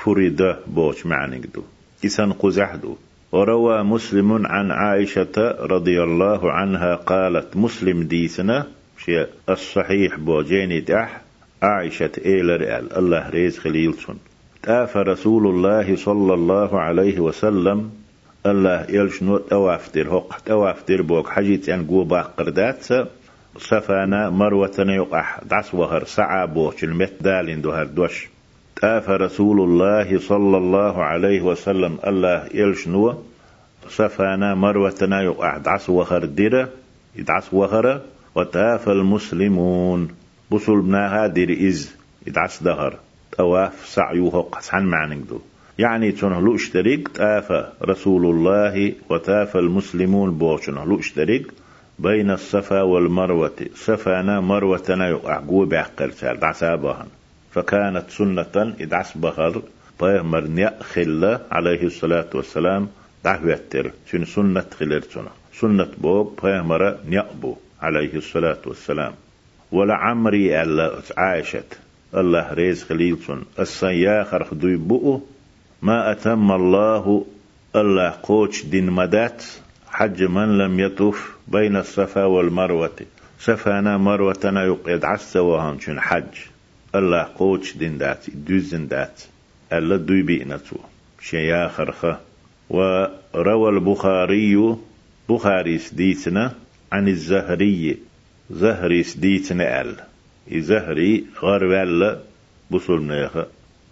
A: فريدة بوش معنى دو. إسان قزح دو. وروى مسلم عن عائشة رضي الله عنها قالت مسلم ديسنا شيء الصحيح بوجيني دح عائشة إيلر آل الله ريز خليلسون تاف رسول الله صلى الله عليه وسلم الله يلشنو توافتر هق توافتر بوك حجيت أن قو قردات سفانا مروة يقح دعس وهر سعى بوك المت دالين دوهر دوش. تاف رسول الله صلى الله عليه وسلم الله يلشنو سفانا مروة يقح دعس وهر ديرة يدعس وهر وتاف المسلمون. بصل بناها دير إز يدعس دهر. تواف سعيوه قسحن معنقدو يعني تنهلو اشتريك تاف رسول الله وتاف المسلمون بوشنه لو اشتريك بين الصفا والمروة. صفانا مروتنا يقعقو بعقل سال دعسابهن فكانت سنة إدعس طيب نيا خلة عليه الصلاة والسلام دعوتر شن سنة خلرتنا سنة بوب طيب نيأبو عليه الصلاة والسلام. ولا عمري ألا عايشة الله ريز خليلسون السياخر خدوي بؤو ما أتم الله الله قوش دين مدات. حج من لم يطوف بين الصفا والمروة. صفانا مروتنا يقعد عسى وهان شن حج. الله قوش دين دات دوزن دات ألا دوي بينتو شيا خرخة وروى البخاري بخاري سديتنا عن الزهري زهري سديتنا أل. زهري غربال بصل نيخة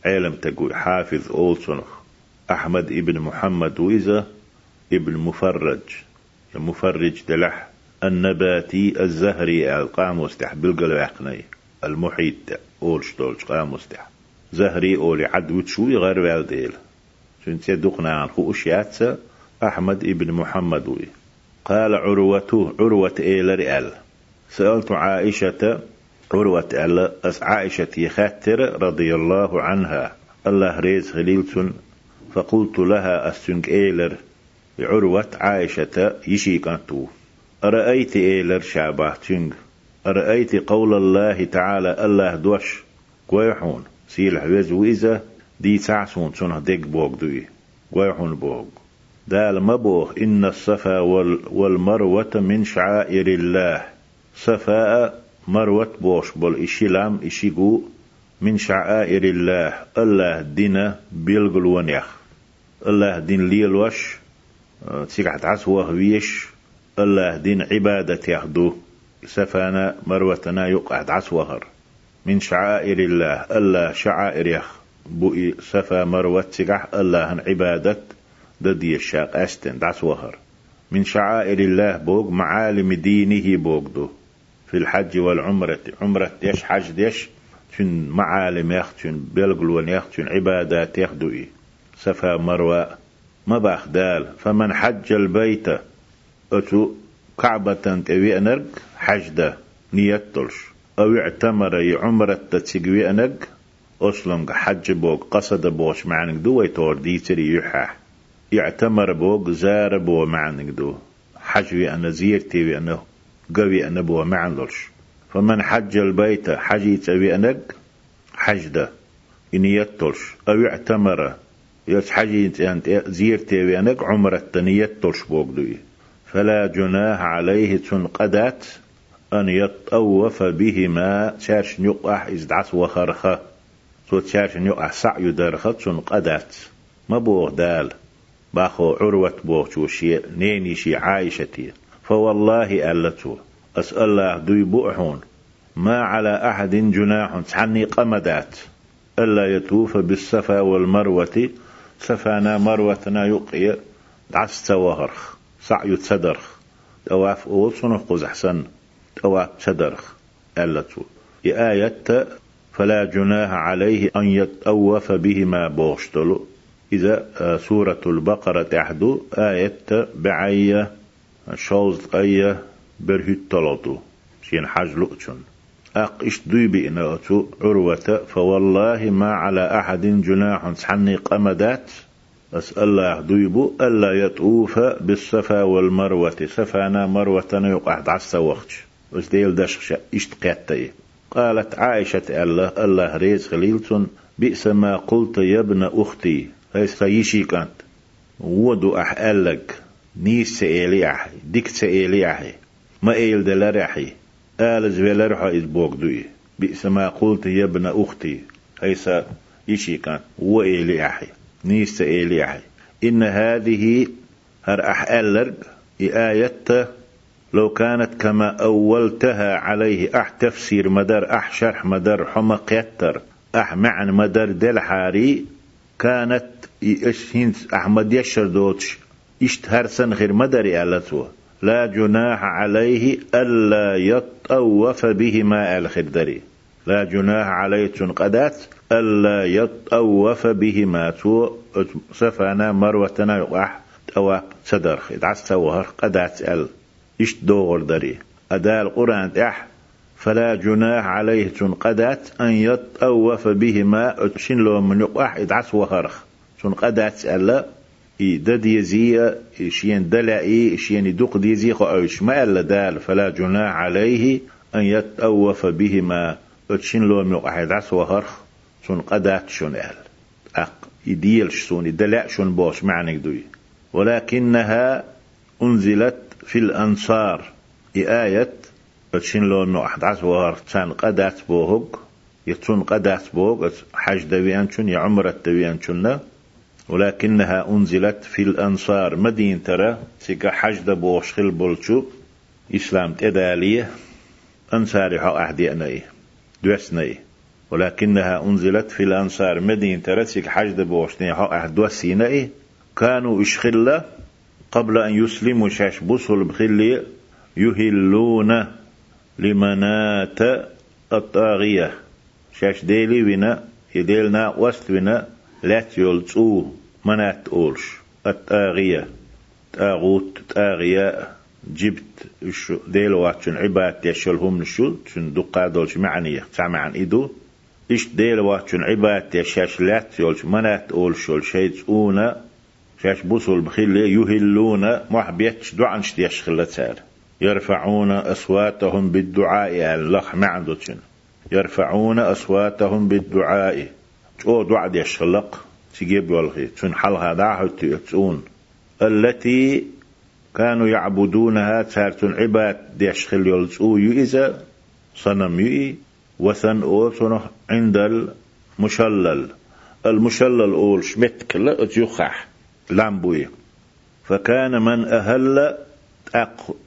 A: علم تقول حافظ أولسونخ. أحمد ابن محمد وإذا ابن مفرج. المفرج دلح. النباتي الزهري القام مستح بالقلب المحيط أولش دولش قام مستح. زهري أولي عدوت شوي غير والديل. سنتي دقنا عن خو أحمد ابن محمد وي. قال عروته عروة إيلر أل سألت عائشة عروة ألا أس عائشة يخاتر رضي الله عنها. الله ريز خليلتن فقلت لها أستنك إيلر. عروة عائشة يشيكنتو. أرأيت إيلر شابه تنك؟ أرأيت قول الله تعالى الله دوش؟ قويحون سيل حوز وإذا دي تعسون سنة ديك بوغ دوي. قويحون بوغ. دال مبوغ إن الصفا والمروة من شعائر الله. صفاء مروت بوش بول إشي لام إشي جو من شعائر الله الله دينا بيلغل ونيخ. الله دين ليل وش؟ تسيقعت عسوه ويش. الله دين عبادة يخدو. سفانا مروتنا يقعد عسوهر من شعائر الله الله شعائر يخ بوئي صفا مروة تقح الله عبادة ددي الشاق أستن دعس وهر من شعائر الله بوغ معالم دينه بوغ دو. في الحج والعمرة عمرة ديش حج ديش تن معالم يختن بلغلون يختن عبادات يخدوئي صفا مروة ما باخدال فمن حج البيت أتو كعبة توي أنرق حجدة نيتلش أو اعتمر عمرة تتسقوي أنرق أسلم حج بوك قصد بوش معنك دو ويتور ديتري يحاح يعتمر بوك زار بو معنك دو. حجوي أنا زيرتي أنا قوي أنا بو معنلش فمن حج البيت حجي تبي أنك حجدة إن يتلش أو اعتمر يس حجي زيرتي بأنك عمرة تنيتلش بوك دوي. فلا جناح عليه تنقدات أن يطوف بهما. شارش نقح إزدعس وخرخة تو شارش نقح سعي درخة تنقدات ما بوغ دال؟ باخو عروة بوغ شي نيني شي عايشتي. فوالله ألتو. أسأل الله دوي بوحون. ما على أحد جناح تعني قمدات. ألا يطوف بالصفا والمروة. صفانا مروتنا يقي دعس وهرخ سعي تسدرخ. تواف أول صنخ قز أحسن تواف تسدرخ ألا تو آية فلا جناح عليه أن يتأوف بهما بوشتلو. إذا آه، سورة البقرة تحدو آية بعية شوز قية برهت طلطو شين حاج لؤتشن. أق إش دوي بإنا أتو عروة فوالله ما على أحد جناح سحني قمدات. أسأل الله دويبو ألا يطوف بالصفا والمروة. صفانا مروة يقعد عسى وقت وزديل دشخشة اشتقيت قالت عائشة الله الله ريز خليلتون بئس ما قلت يا ابن أختي. هيس خيشي كانت. ودو أح ألق. نيس أحي ديك سئيلي أحي ما إيل دلارحي آل زويلرحا إذ بوك دوي. بئس ما قلت يا ابن أختي. هيس يشي كانت. وإيلي أحي نيس إيلي أحي إن هذه هر أح ألرق آية لو كانت كما أولتها عليه أح تفسير مدار أح شرح مدار حمق يتر أح معن مدار دل حاري كانت أحمد يشر دوتش. اشتهر سن غير مدري ألتوه لا جناح عليه ألا يطوف بهما الخدري. لا جناح عليه تنقدات ألا يطوف بهما تو سفانا مروتنا يقح توا صدر خيد عستوهر قدات أل. إش دور دري أداء القرآن تح فلا جناح عليه تنقدات أن يطوف بهما شن لو من يقح إدعس وهرخ. تنقدات ألا دد يزي شين دلعي شين دوق ديزي. خأوش ما ألا دال. فلا جناح عليه أن يتأوف بهما اتشين لو ميق أحد عس وهرخ. شون قدات شون أهل. أق يديل شون دلع شون بوش معنى دوي. ولكنها أنزلت في الأنصار. آية اتشين لو ميق أحد عس وهرخ تان قدات بوهق يتون قدات بوهق حج دويان شون يعمرت دويان شون ولكنها أنزلت في الأنصار. مدين ترى؟ سيكا حج دبوش خل بولشو. إسلام تدالية. أنصاري حق أحدي أناي دوسناي ولكنها أنزلت في الأنصار. مدين ترى سيكا حج دبوش حق أحد دوسيناي كانوا إشخلة قبل أن يسلموا شاش بوصل بخلي يهلون لمنات الطاغية. شاش ديلي ونا يديلنا وست ونا لا يلتو منات أولش التاغية تاغوت تاغية جبت شو ديل واتشن عباد يشلهم نشو. شن دقا دولش معنية. تعمى عن إيدو إيش ديل واتشن عباد يشاش لات يولش منات أولش شيت أونا شاش بوصل بخيل يهلون محبيتش دعان شتيش خلتسار يرفعون أصواتهم بالدعاء اللخ معدوتشن يرفعون أصواتهم بالدعاء أو دعاء دي شلق تجيب والغي تون حلها داعه تون التي كانوا يعبدونها تارتون عباد دي شخل يلتو يئذا صنم يئي وثن أوتنه عند المشلل. المشلل أول شمت كلا أتيخح لامبوي. فكان من أهل أق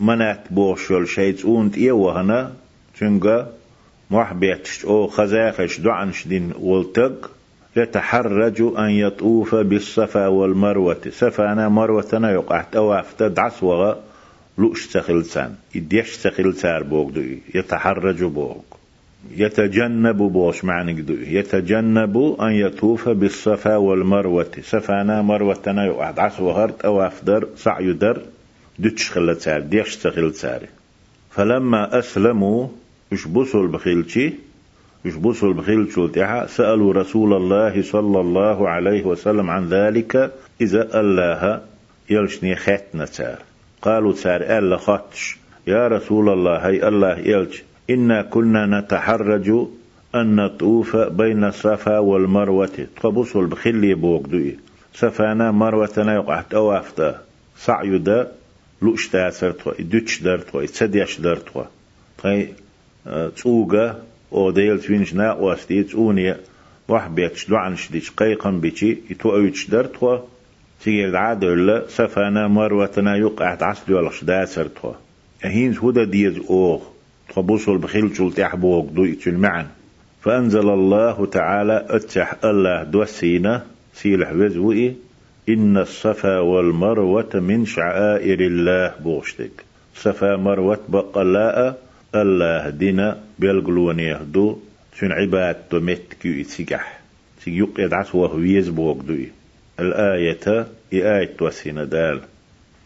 A: منات بوشل شيت أونت إيه وهنا. تنقى محبيتش أو خزاخش دعنش دين ولتق. يتحرج أن يطوف بالصفا والمروة. صفانا مروة يقع تواف تدعس وغا لؤش سخلسان يديش سخلسار بوغ يتحرج بوغ. يتجنب بوش معنى يتجنب أن يطوف بالصفا والمروة. صفانا مروة يقع دعس وغر تواف در سعي در دتش خلتسار ديش سخلسار فلما أسلموا مش بوصل بخيلتي مش بوصل بخيل شولتها سألوا رسول الله صلى الله عليه وسلم عن ذلك. إذا الله يلشني خاتنا تار قالوا تار ألا خاتش. يا رسول الله هي الله يلش. إنا كنا نتحرج أن نطوف بين الصفا والمروة. تقبصل بخلي بوك دوي صفانا مروة يقع توافتا سعي دا لوش تاسر توا دوتش در توا تسديش توا طي تسوغا أو ديل توينش نا واستيت اوني واحد بيتش دوعن شديش. قيقا بيتي يتو اويتش در توا تيجي العادة ولا سفانا مروتنا يقع تعسلي ولا شدا سرتوا. أهين هدى ديز أوغ. تقبوصل بخيل شول تحبوغ دو يتشل معن. فأنزل الله تعالى اتح الله دوسينا سيلح وزوئي إن الصفا والمروة من شعائر الله بوشتك. صفا مروة بقلاء الله دينا بيلقلون يهدو شن عباد تمت كي يتسيقح سيقيق يدعس وهو يزبوك دوي الآية آية توسين دال.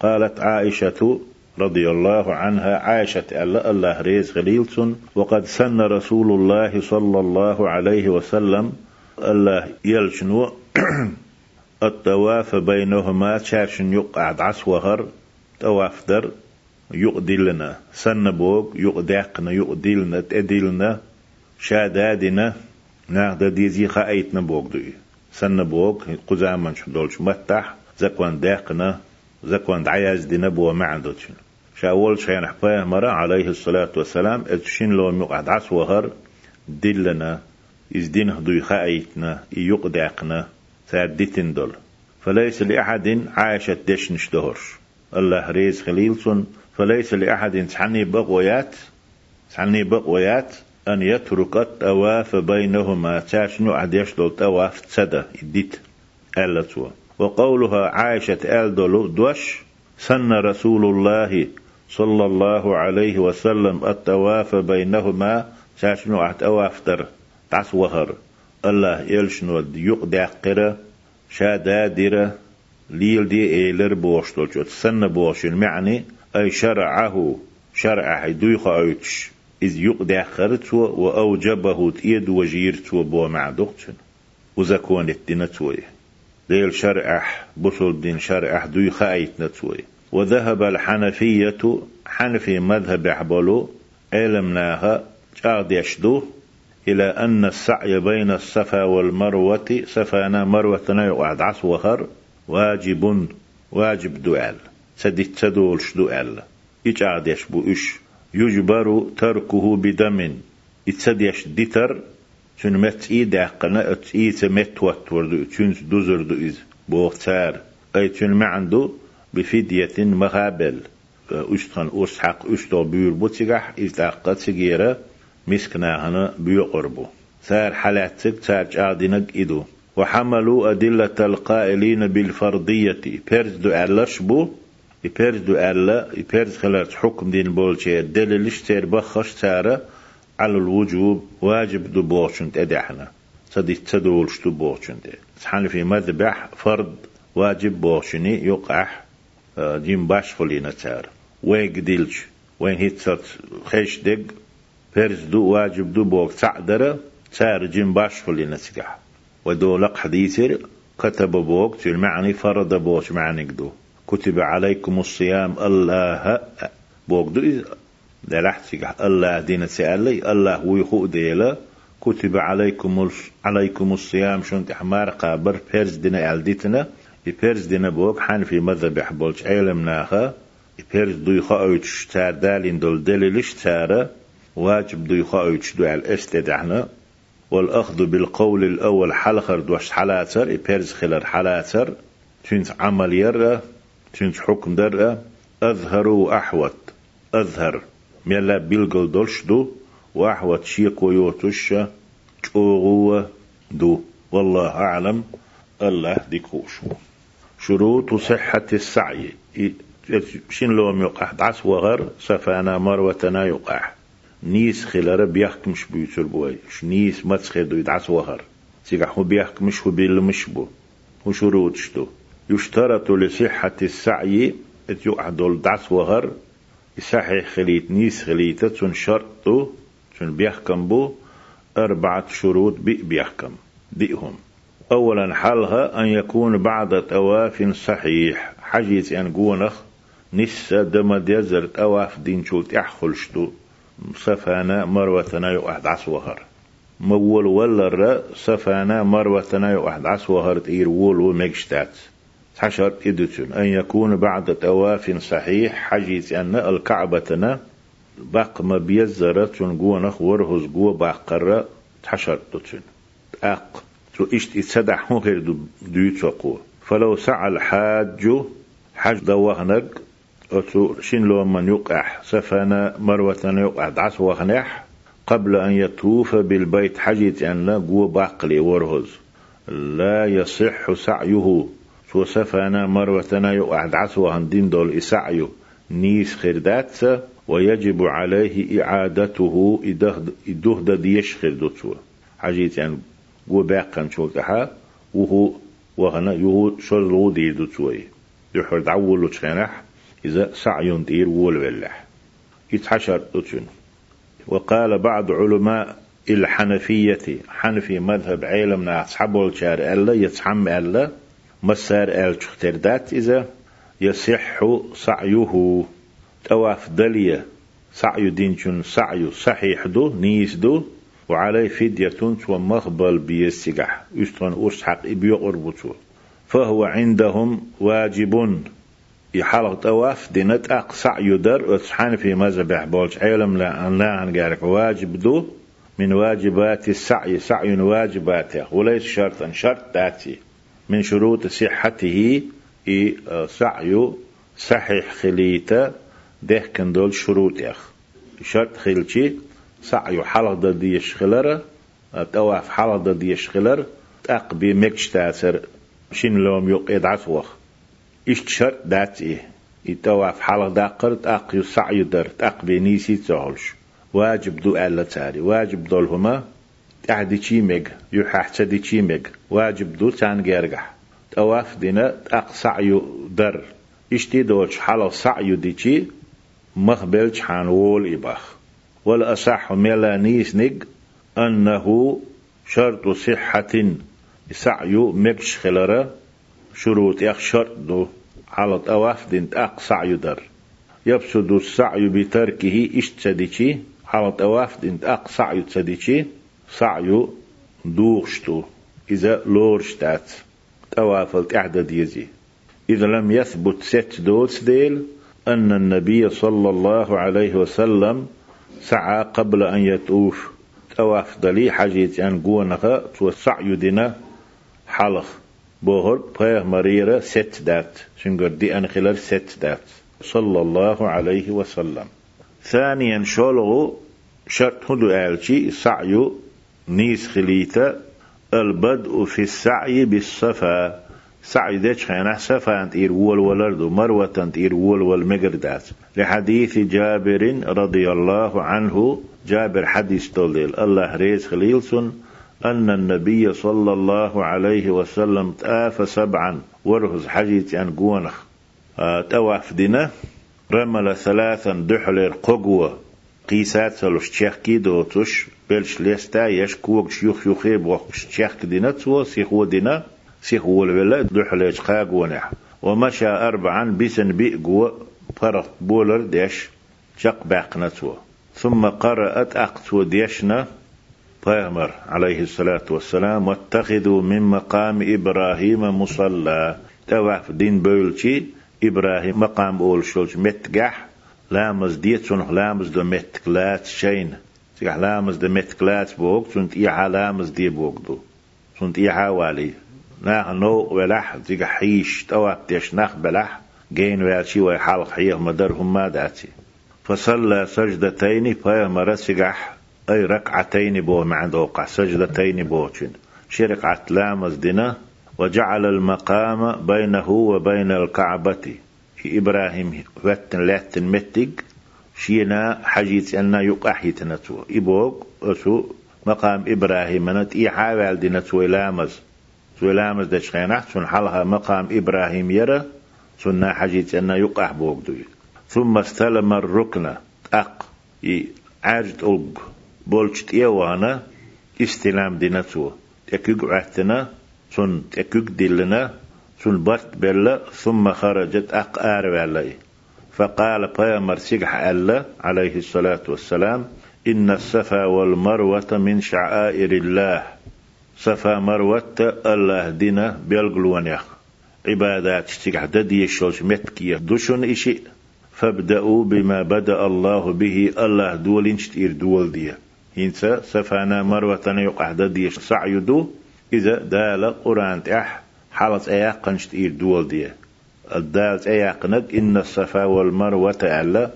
A: قالت عائشة رضي الله عنها عائشة ألا الله ريز غليلسون. وقد سن رسول الله صلى الله عليه وسلم الله يلشنو التواف بينهما شارشن يقعد عسوهر تواف در يقدلنا. سن بوغ يقدقنا يقدلنا تدلنا شادادنا. ناخد ديزي خايتنا بوغ دوي. سن بوغ قزامان شو دولش متح زكوان داقنا زكوان دعياز دينا بو معدوش شاول شين حفاه مرة عليه الصلاة والسلام اتشين لو مقعد عس وهر دلنا إز دين هدوي خايتنا يقدقنا سادتين دول. فليس لأحد عايشة دشنش دهرش الله ريز خليلسون فليس لأحد تحني بقويات تحني بقويات أن يترك التواف بينهما. تاشنو أحد يشدل تواف تسدى إديت ألتوا وقولها عائشة آل دولو دوش سن رسول الله صلى الله عليه وسلم التواف بينهما تاشنو أحد أوافتر تعس وهر الله يلشنو يقدع قرة شادادرة ليل دي ايلر بوشتول سن بوش المعني أي شرعه شرع دويخ أيتش إذ يقدع خرتو وأوجبه تيد وجيرتو بو معدوقتن وزكون الدينتوي ديل شرع بصل دين شرع دويخ أيتنتوي وذهب الحنفية حنفي مذهب حبلو علمناها جاد يشدو إلى أن السعي بين الصفا والمروة صفانا مروة يقعد عص وخر واجب واجب دعال سديت سدول شدو ألا يجعد يشبو إش يجبر تركه بدم. يتسديش ديتر تون مت إي داقنا ات إي تمت وتوردو تون دوزردو إز بوغتار أي تون ما عنده بفدية مغابل أشتغن أسحق أشتغ بيور بوتيغح إزداقة تغيرة مسكنا هنا بيقربو. سار حالاتك سار جادينك إدو. وحملوا أدلة القائلين بالفرضية. بيرز دو ألش بو يبرز دو ألا يبرز خلاص حكم دين بولشي. دليلش تير بخش تارة على الوجوب واجب دو بوشن تدحنا صدي تدولش دو بوشن سحن في مذبح فرض واجب بوشني يقع. جيم باش فلينا تار ويق ديلش وين هيتسات خيش دق فرز دو واجب دو بوك تعدرة تار جيم باش فلينا تقع ودولق حديثر كتب بوك المعني فرض بوش معني قدو كتب عليكم الصيام الله بوغدو دلحت الله دين سألي الله ويخو ديلا كتب عليكم عليكم الصيام شنت حمار قابر بيرز دينا الديتنا بيرز دينا بوك حان في مذهب يحبولش علم ناخا بيرز دو يخاوش تار دالين دول دليلش تارا واجب دو يخاوش دو الاستدعنا والأخذ بالقول الأول حلخر دوش حلاتر بيرز خلال حلاتر تنت عمل يرى تنش حكم در أظهر وأحوت أظهر ميلا بيلقل دولش دو وأحوت شيق ويوتش شوغو دو والله أعلم الله ديكوش شروط صحة السعي. شين لو يقع؟ دعس وغر سفانا مروتنا يقع. نيس خلال بيحكمش بيوتر بوي نيس ما تسخدو يدعس وغر. سيقع هو بيحكمش هو بيل مش بو وشروط شتو. يشترط لصحة السعي يقعدوا دعس وغر. يصحح خليت نيس خليت تون شرطو. تون بيحكم بو. أربعة شروط بي بيحكم. بيهم أولا حالها أن يكون بعد تواف صحيح. حجيت أن قونخ نسا دم ديزر تواف دين شولت أحخلشتو سفانا مروتنا يوحد عسوهر مول ولا الرا سفانا مروتنا يوحد عسوهر تير وول ومجشتات حشر إدتون أن يكون بعد تواف صحيح. حجيت أن الكعبة باق ما بيزرت قونخ ورهز قوة باقرة تحشر تتون أق. تو إشت إتسدح هو غير دو فلو سعى الحاج حج دوغنق أتو شين لو من يقع سفنا مروة يقع دعس وغنح قبل أن يطوف بالبيت حجيت أن لا قوة باقلي ورهز. لا يصح سعيه. سو سفنا مروة يقع دعس وهندين دول إسعيه. نيس خردات ويجب عليه إعادته إدهد ديش خردوتو حجيت أن قوة باقا شوكها وهو وهنا يهو شرلو ديدو توي يحر دعولو تشينح إذا سعي دير وول بلح يتحشر أتون وقال بعض علماء الحنفية حنفي مذهب علمنا أصحابه الشار ألا يتحم ألا مسار أل دات إذا يصح سعيه تواف دلية سعي دينشن سعي صحيح دو نيس دو وعليه فدية ومخبل بيسجح يستون أرس حق بيقربطو فهو عندهم واجب يحلق تواف دينت أقصع يدر أتحان في مذهب بولش علم لا أن لا أنقارك واجب دو من واجبات السعي. سعي واجباته. وليس شرطا. شرط ذاتي. من شروط صحته. إي سعي. صحيح خليته. ده كندول شروط يخ شرط خلتي سعي حلق دا دي شخلر تواف حلق دا دي شخلر تقبي مكش تاسر شين لوم يوق يدعس وخ إشت شرط دات إيه. يتواف حلق دا قرد أق يسعي در تقبي نيسي تهولش واجب دو ألا تاري واجب دول هما تحدي تشيمج يحح تدي تشيمج واجب دو تان جرجح تواف دينا سعي در. إشتي دولش حلق سعي دي تشي مخبلش حان وول إباخ. والأصح ميلانيس نج أنه شرط صحة. سعي مكش خلرة شروط يخ شرط دو. على طواف دين أق سعي در يبسد السعي بتركه اشتديشي على طواف دين أق سعي تسديشي سعي دوغشتو. إذا لورشتات. توافلت إعداد يزي. إذا لم يثبت ست دوتس ديل أن النبي صلى الله عليه وسلم سعى قبل أن يتوف. تواف دلي حاجيت أن تو سعي دينا حلق بوهر بيه مريرة ست دات شنقر دي أن خلال ست دات صلى الله عليه وسلم. ثانيا شولغو شرط هدو آلشي. سعي نيس خليتا البدء في السعي بالصفا. سعي ديش خينا سفا انت إير وول ولرد مروة انت إير وول والمقردات لحديث جابر رضي الله عنه جابر حديث توليل الله ريز خليلسون أن النبي صلى الله عليه وسلم تآف سبعا ورهز حجيت أن قونخ تواف دينا رمل ثلاثا دحلر ققوة قيسات سلوش تشيخ دوتوش بلش ليستا يش كوك شيوخ يخيب وقش تشيخ دينا تسوى سيخو دينا سيخ ولا دحلج خاق ونح. ومشى أربعا بسن بيقو فرط بولر ديش شق باقنتو ثم قرأت أقتو ديشنا بيغمر عليه الصلاة والسلام واتخذوا من مقام إبراهيم مصلى. توعف دين بولشي إبراهيم مقام أول شولش متقح. لامز ديت سنخ لامز دو متقلات شين. تقح لامز دو متقلات بوك سنت إيحا لامز دي بوك دو. سنت إيحا والي. ناخ نو ولح زيغ حيش تواب ديش ناخ بلح جين وياتشي ويحلق حيه مدرهم ما داتي فصلى سجدتين فيا مرسجح أي ركعتين بو مع دوقع سجدتين بوشن شركعة لامز دنا وجعل المقام بينه وبين الكعبة إبراهيم واتن لاتن متق شينا حجيت أن يقع يتنتو إبوك أسو مقام إبراهيم نت إي حاول دي نتو لامز تو لامز دش خينح سن حلها مقام إبراهيم يرى سنة حجيت أن يقع بوك دوي ثم استلم الركن أق عاجت أوب بولشت إيوانا استلام دي نتو تكيق عهتنا سن تكيق دلنا سن برت بلا ثم خرجت أق آر فقال بيامر سيقح ألا عليه الصلاة والسلام إن الصفا والمروة من شعائر الله. صفا مروة الله دينا بيلقلون يخ عبادات تيجح ددي الشوش متكية دوشن إشي فابدأوا بما بدأ الله به الله دول تير دول دي. ينسى سفانا مروة يقع ددي سعيدو. إذا دال قرآن تح حالة أياق تير دول دي. الدال أياقنك إن الصفا والمروة ألا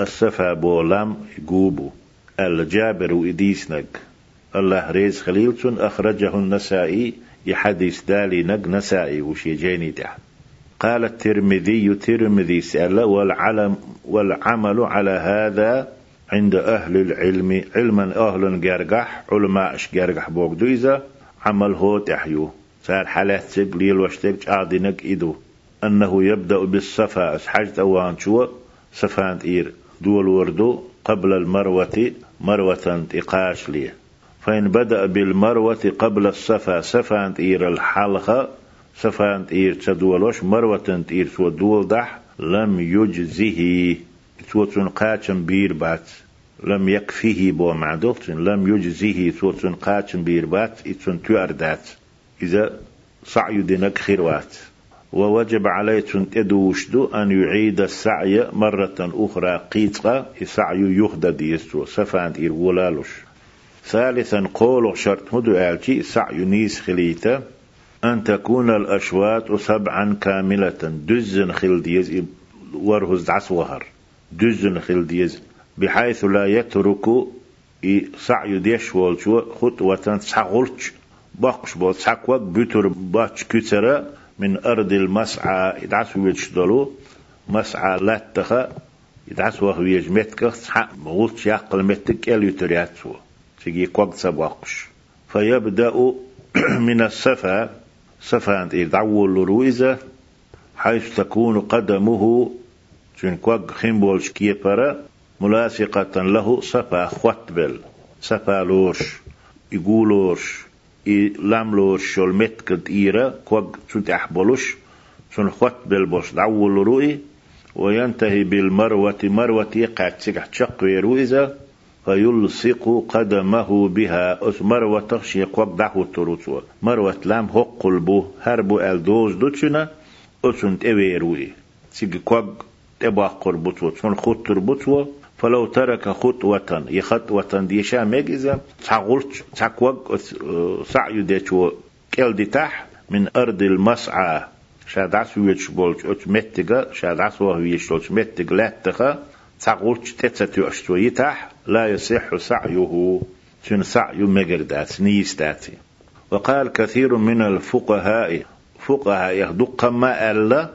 A: الصفا بولام يقوبو الجابر وإديسنك الله ريز خليلتون أخرجه النسائي يحدث دالي نق نسائي وشي جيني تحت قال الترمذي ترمذي سأل والعلم والعمل على هذا عند أهل العلم. علما أهل جرجح علماء إش جرجح بوك دويزا عمل هو تحيو. صار حالات سيق ليل وشتك عادنك إدو. أنه يبدأ بالصفا أسحجت أوان شو صفان إير دول وردو قبل المروة مروة إقاش ليه. فإن بدأ بالمروة قبل الصفا صفا إير الحلقة صفا إير تدولوش مروة إير سو دول دح لم يجزه. توتن قاتم بير بات لم يكفيه بو معدوتن لم يجزه. توتن قاتم بير بات إتن تؤردات إذا سعي دينك خيروات ووجب عليه تدوشدو أن يعيد السعي مرة أخرى قيتقى السعي يهدد يستو سفان إير ولالوش. ثالثا قول شرط هدو آلتي سعي نيس خليتا أن تكون الأشواط سبعا كاملة. دزن خلديز ورهز دعس وهر. دزن خلديز بحيث لا يترك سعي ديش والشو خطوة سعغلش باقش بول سعقوك بيتر باتش كترة من أرض المسعى يدعس ويجدلو مسعى لاتخا يدعس وهو يجمتك. سحق مغلش يقل متك يل يترياتسو تجي قوق سباقش فيبدأ من الصفا صفا عند يدعو الرويزة حيث تكون قدمه تون قوق خيمبولش كيبرا ملاصقة له صفا خوتبل صفا لوش يقولوش لاملوش شول متكد إيرا قوق تون تحبولوش تون خوتبل بوش دعو الروي. وينتهي بالمروة. مروة يقع تسيح تشق رويزة. فيلصق قدمه بها. أس مروة تخشي قوق دعو تروتوا مروة لام هو قلبو هربو الدوز دوتشنا. أسنت أويروي سيجي قوق تبا قربوتوا تون خطر بوتوا فلو ترك خطوة يخطوة ديشا ميجزا تقولت تقوق سعي ديتو كيل دي تح من أرض المسعى شادعس ويش بولش. أت متجا. شادعس وهويش بولش. متجا لاتخا. تقولت تتسة أشتو يتح لا يصح سعيه. تن سعي مجردات نيستاتي وقال كثير من الفقهاء فقهاء يهدق ما ألا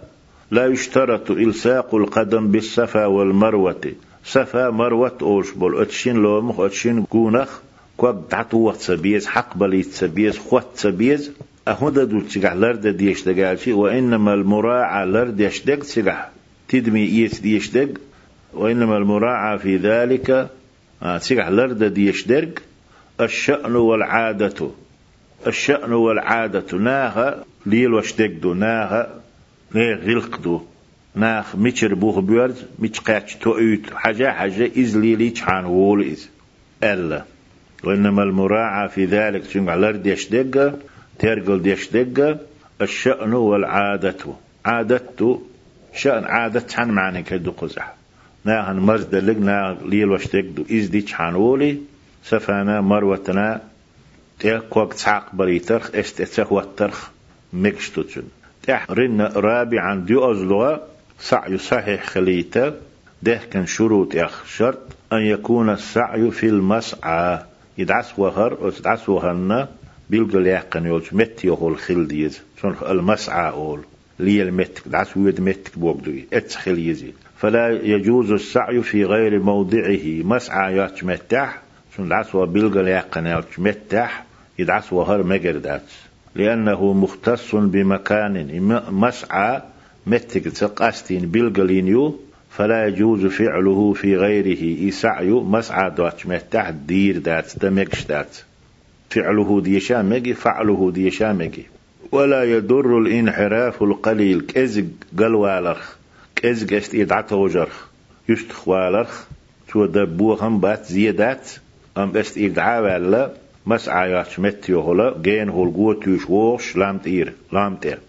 A: لا يشترط إلساق القدم بالصفا والمروة. صفا مروة أوش بول. أتشين لومخ أتشين كونخ. كوك دعتو سبيز حق بليت سبيز خوت سبيز. أهودا دول تيجح لرد ديش دقالشي وإنما المراعى لرد يشدق تيجح تدمي إيس ديشدق وإنما المراعى في ذلك تيجح لرد ديشدق الشأن والعادة. الشأن والعادة. ناها ليل وشدقدو ناها غلقدو ناخ ميتشر بوخ بيورز ميتش قاتش تويت حاجة حاجة إز ليلي تحان وول إز. ألا. وإنما المراعى في ذلك. تنقع لرد يشدق. ترقل يشدق. الشأن والعادة. عادته شأن عادة. تحان معنى كدو قزح. ناهن مرد لق نا ليل وشدق إز دي تحان وولي سفانا مروتنا تيقوك تعق بريترخ استتخ والترخ مكشتوتشن تح رن رابعا دي أزلغة سعي صحيح خليتا ده كان شروط يخ شرط. أن يكون السعي في المسعى. يدعس وهر وتدعس وهرنا بيلقى ليقن يولش مت يقول خل ديز شون المسعى أول. لي المتك دعس ويد متك بوقدوي اتخل يزي فلا يجوز السعي في غير موضعه. مسعى يتمتح شون دعس وبيلقى ليقن يولش متح يدعس وهر مجر لأنه مختص بمكان. مسعى متك تقاستين بيلقلينيو فلا يجوز فعله في غيره. يسعي مسعى متح دير دات دمكش دات. فعله دي شامجي فعله دي شامجي ولا يضر الانحراف القليل كزق قلوالخ. كزق است إدعته جرخ يشتخ والخ تو دبوهم بات زيادات أم إدعا ولا مسعى ياتش متيو هلا جين هول قوة تيش ووش لام تير لام تير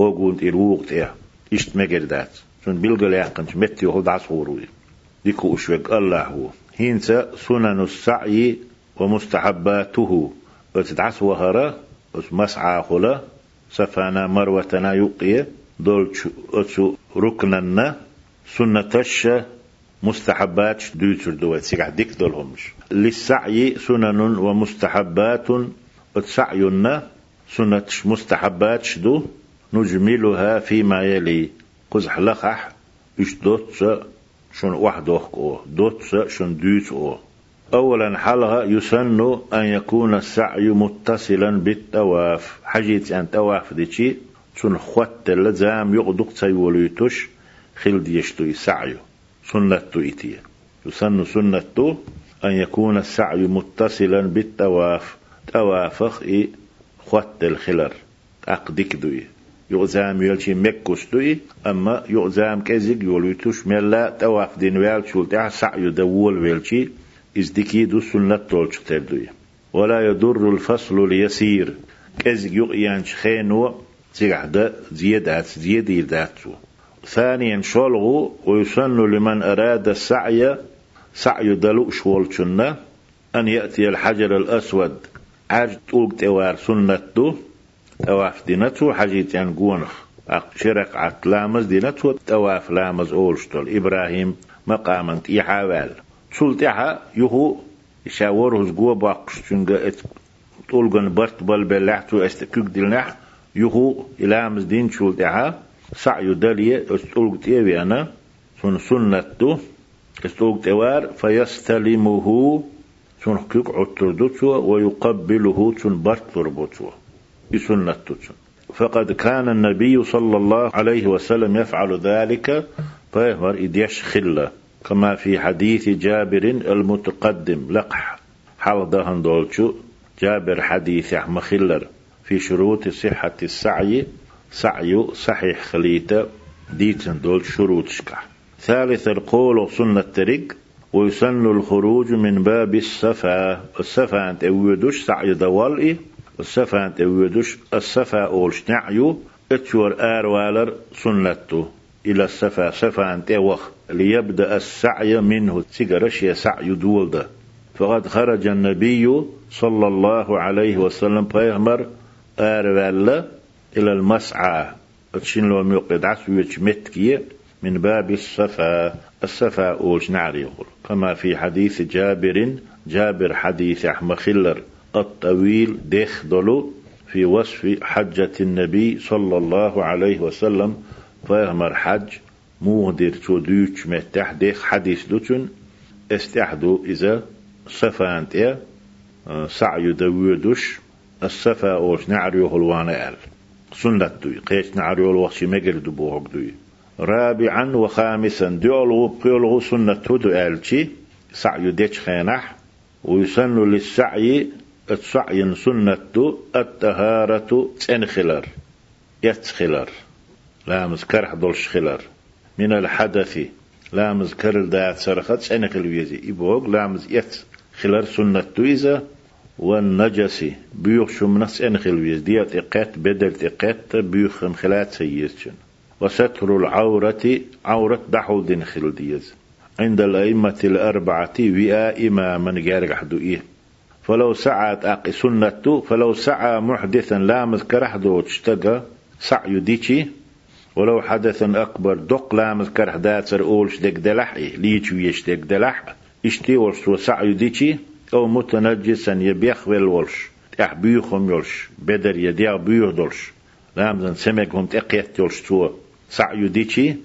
A: هو قوة تير ووق تير إشت مجردات سن بلغل يقنش متيو هل دعس هوروي ديكو أشوك الله هو هينسا سنن السعي ومستحباته وتدعس وهرا مسعى خلا سفانا مروتنا يقي دول أتسو ركننا سنتش مستحبات دوتر دوات سيقع ديك دولهمش للسعي سنن ومستحبات وتسعينا سنة مستحبات دو نجملها فيما يلي قزح لخح إش دوت شن واحد أو دوت شن دوت أو أولا حلها يسن أن يكون السعي متصلا بالتواف حجيت أن تواف ديشي شن خوات لزام يقدق تيوليتوش خل ديشتو سعيو سنة إتي. يسن سنة أن يكون السعي متصلا بالتواف. توافخ إي خوات الخلر. أقدك دوي. يغزام يلشي مكوس دوي. أما يغزام كزيق يوليتوش ملا تواف دين ويل شولتها سعي دول ويلشي. إزدكي دو سنة تولش تردوي ولا يضر الفصل اليسير. كزيق يغيانش خينو زيادة زيادات زيادة ثانيا شولغو ويسن لمن أراد السعي سعي دلو شولشنا أن يأتي الحجر الأسود. عاج تولق توار سنته تواف دينتو حاجيت يعني قونخ. شرق عت لامز دينتو تواف لامز أولشتول إبراهيم مقاما يحاول سلطها يهو يشاوره زقوة باقش تنجا تولغن برت بل بلعتو استكوك دلنح يهو إلامز دين شلطها سعي دلية استولق تيوي أنا سن سنته استولق تيوار فيستلمه سن كيك عطردوتو ويقبله سن برتربوتو بسنته فقد كان النبي صلى الله عليه وسلم يفعل ذلك فيهمر إديش خلة كما في حديث جابر المتقدم لقح. حال دهن دولشو جابر حديث مخلر في شروط صحة السعي سعي صحيح خليته ديتن دول شروط شكا. ثالث القول سنة تريق ويسن الخروج من باب الصفا. الصفا أنت اودوش سعي دوالي الصفا أنت اودوش الصفا أولش نعيو. اتشور والر سنته إلى الصفا صفا أنت وخ ليبدأ السعي منه. تسيقرش يا سعي دول ده فقد خرج النبي صلى الله عليه وسلم بيغمر والر إلى المسعى. تشين لو ميقد عسوية متكية من باب الصفا. الصفا أولش نعري يقول. كما في حديث جابر جابر حديث أحمد خلر. الطويل ديخ دلو في وصف حجة النبي صلى الله عليه وسلم. فيهمر حج. مودر تو دوش متح. ديخ حديث دوتون استحدو إذا صفا أنت سعي دوش. الصفا أوش نعري يقول وأنا أل. سنة دوي. قيش نعريول وخش مجر دبوهك دوي. رابعا وخامسا ديولغو بقيولغو سنة دو آلتي سعي ديش خينح. ويسن للسعي السعي سنة دو. التهارة تنخلر يتخلر لا مذكر دولش خلر. من الحدث. لا مذكر الدات سرخت تنخل ويزي إبوغ لا مز يت خلر سنة إذا والنجس بيوخ شو منس انخل ويز ديات اقات بدل اقات بيوخ مخلات سيسجن وستر العورة عورة دحو دين خل ديز عند الأئمة الأربعة وئا إماما جارق حدو إيه. فلو سعت أقي سنته فلو سعى محدثا لا مذكر حدو تشتقى سعي ديشي. ولو حدثا أكبر دق لامز كرح داتر أولش دك دلح إيه ليش ويش دلح؟ إشتي ورش وسعي ديشي. أو متنجسا يبيخ والولش تح بيوخم يولش بدر يديع بيوخ دولش. لامزن سمكهم تقيت يولش تو سعي ديشي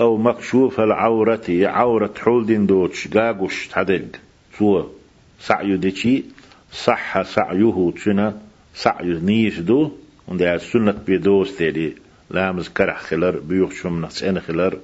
A: أو مكشوف العورة عورة حول دوتش غاغوش تحدق تو سعي ديشي صح سعيه تشنا سعي نيش دو. وندي السنة بيدوس تيدي لامز كرح خلر بيوخ شم نحسين خلر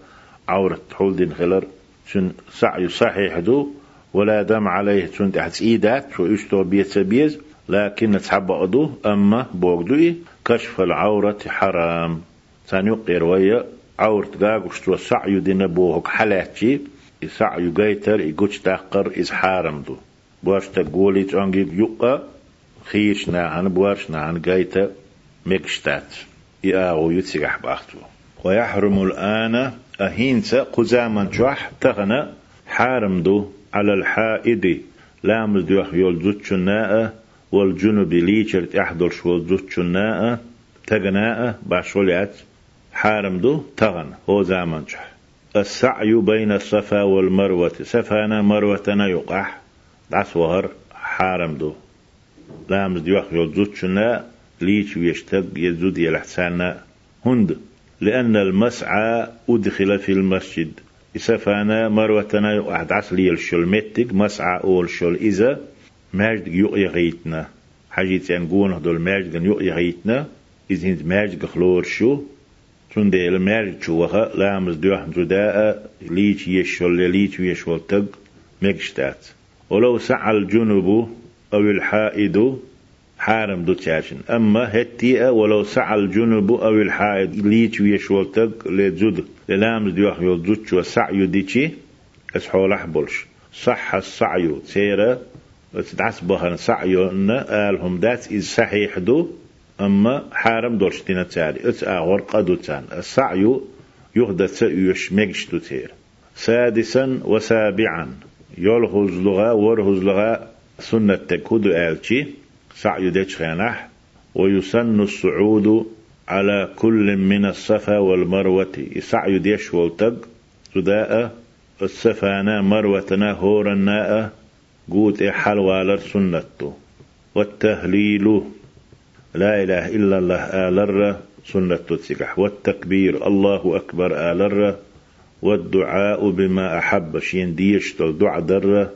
A: عورة حول دين خلر. شن سعي صحيح دو. ولا دم عليه شن تحت إيدات شو يشتو بيت بيز لكن تحب أدو أما بوغدوي كشف العورة حرام. ثاني قيروية عورة غاغوش تو سعي دين بوهك حلاتي سعي غيتر يقوش تاقر إز حارم دو. بواش تقولي تانجي يقا خيش ناهن بواش ناهن غيتا مكشتات. ياغو يتسيح باختو. ويحرم الآن أهينسا قزاما جوح تغنى حارم دو. على الحائد لام دوح يول زوتشناء والجنوب ليشرت احضر شو زوتشناء تغناء باشوليات حارم دو تغن هو زامن السعي بين الصفا والمروة سفانا مروة يقح دعس وهر حارم دو. لامز ديوخ يول زوتشناء ليش ويشتق يزود يلحسانا هند لأن المسعى أدخل في المسجد. إسفانا مروتنا واحد عسلي الشلمتك مسعى أول شل إذا ماجد يقي غيتنا حاجة ينقون هدول ماجد يقي غيتنا إذا هند ماجد خلور شو. تون دي الماجد شو وخا لامز دوح جداء ليش يشل ليش يشل تق. مكشتات ولو سعى الجنوب أو الحائد حارم دو تشاشن. أما هتيئة ولو سعى الجنوب أو الحائد ليش ويشولتك لزود للامز ديوح يوزوتش وسعي ديشي اسحول أحبولش صح السعي سيرة تدعس بها سعي أن آلهم دات إذ صحيح دو أما حارم دورش دينا تالي اتس آغور قدو تان. السعي يهدت يش مجشتو تير. سادسا وسابعا. يلغز لغا ورهز لغا سنة تكود آلتي سعي ديش خينح ويسن الصعود على كل من الصفا والمروة. سعي ديش والتق سداء السفانا مروتنا هورنا قوت حلوالر سنته والتهليل. لا إله إلا الله آلر سنة تسكح والتكبير. الله أكبر آلر. والدعاء بما أحب. شين ديشتل دعا در.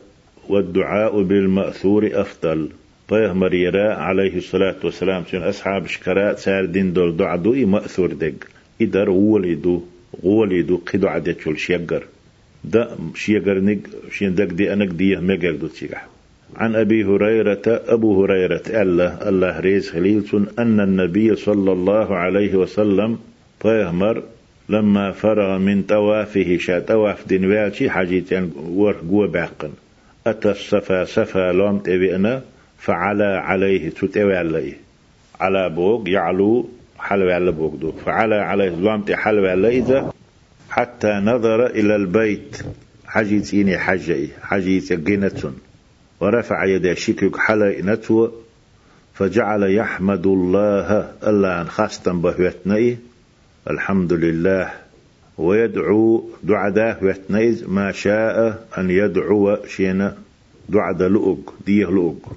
A: والدعاء بالمأثور أفضل. طيه مريرا عليه الصلاة والسلام. سين أصحاب شكراء سار دين دول دعدو مأثور دق إدر ولدو ولدو قدو عدد شول شيقر. دا شيقر نق شين دق دي أنك دي مقر دو تيقح عن أبي هريرة أبو هريرة الله الله ريز خليل أن النبي صلى الله عليه وسلم طيهمر لما فرغ من توافه شا تواف دين والشي حاجيتين ور قوة باقن. أتى الصفا صفا لوم تبئنا فعلى عليه تتوي عليه. على بوق يعلو حلو على بوق دو. فعلى عليه لومت حلو على إذا حتى نظر إلى البيت. حجيت إني حجي. حجيت جنة ورفع يديه شكك حلا نتو فجعل يحمد الله ألا خاستم بهوتني الحمد لله. ويدعو دعاء وتنيز ما شاء أن يدعو شينا. دعاء لؤق. ديه لؤق.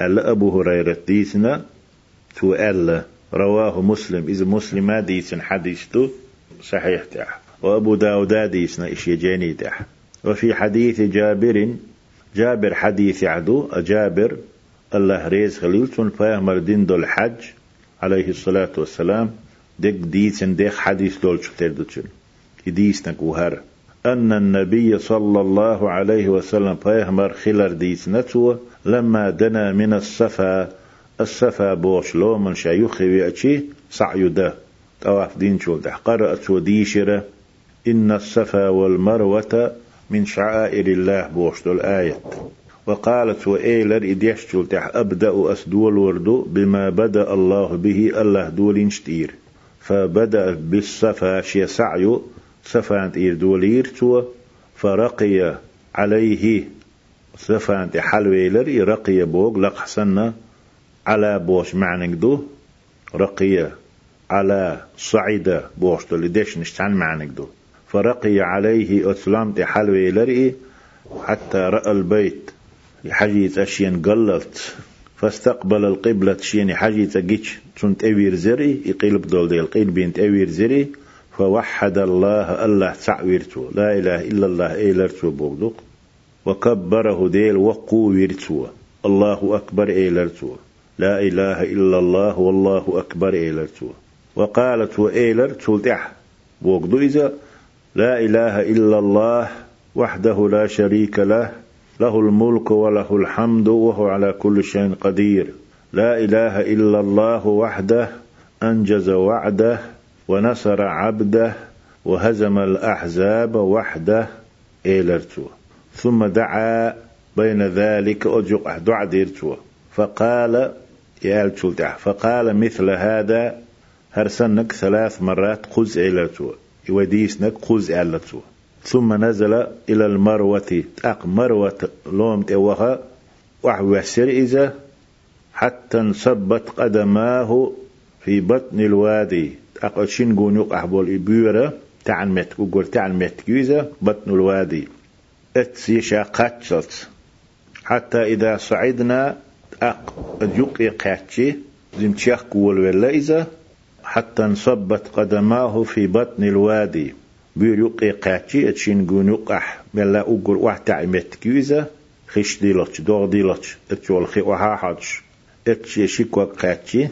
A: ألا أبو هريرة ديسنا تو ألا رواه مسلم. إذا مسلم ما ديسن حديثته صحيح تاح وأبو داود ديسنا إشي جاني تاح وفي حديث جابر جابر حديث عدو جابر الله ريز خليلتون فاهمر دين دول حج عليه الصلاة والسلام. ديك ديسن ديك حديث دول شفتر دوتشن ديسنك وهر أن النبي صلى الله عليه وسلم فاهمر خلر ديسنتو لما دنا من الصفا الصفا بوش لو من شيوخي ويأتي سعيو ده. طواف دين شول ده. قرأت وديشرة إن الصفا والمروة من شعائر الله بوش دول آية وقالت وإيلر إديش تح أبدأ أسدول وردو بما بدأ الله به الله دول نشتير فبدأ بالصفا شي سعيو. صفا إير دولير فرقي عليه صفان تي حلويلر رقية بوغ لقحسنا على بوش معنى دو رقية على صعد بوشتو لديش نشتعن معنك دو. فرقي عليه أسلام حلوي لرئي حتى رأى البيت لحجيت أشيان قللت فاستقبل القبلة شين حجيت أجيش تنت أوير زري يقلب دول ديل قيل بنت أوير زري فوحد الله الله تعويرتو لا إله إلا الله إيلرتو بوغدوق وكبره ديل وقو ويرتو الله أكبر إيلرتو لا إله إلا الله والله أكبر إيلرتو وقالت وإيلر تلتح بوغدو إذا لا إله إلا الله وحده لا شريك له. له الملك وله الحمد وهو على كل شيء قدير. لا إله إلا الله وحده أنجز وعده ونصر عبده وهزم الأحزاب وحده إيلرتو ثم دعا بين ذلك أجق دعا ديرتو. فقال يا فقال مثل هذا هرسنك ثلاث مرات قز إيلرتو يوديسنك قز إيلرتو ثم نزل إلى المروة. أق مروة لوم توها وحوسر إذا حتى انصبت قدماه في بطن الوادي. أقشين قونيق أحبول إبيرة. تعن مت قول تعن مت جيزة بطن الوادي. اتسي شاقاتشت حتى إذا صعدنا أق يقي قاتشي زمتشاق قول إذا حتى انصبت قدماه في بطن الوادي. بير يقي قاتشي أتشين قونيق أح ملا أقول واحد تعمت جيزة خش ديلتش دوغ ديلتش أتشول خي وها حدش أتشي شكوى قاتشي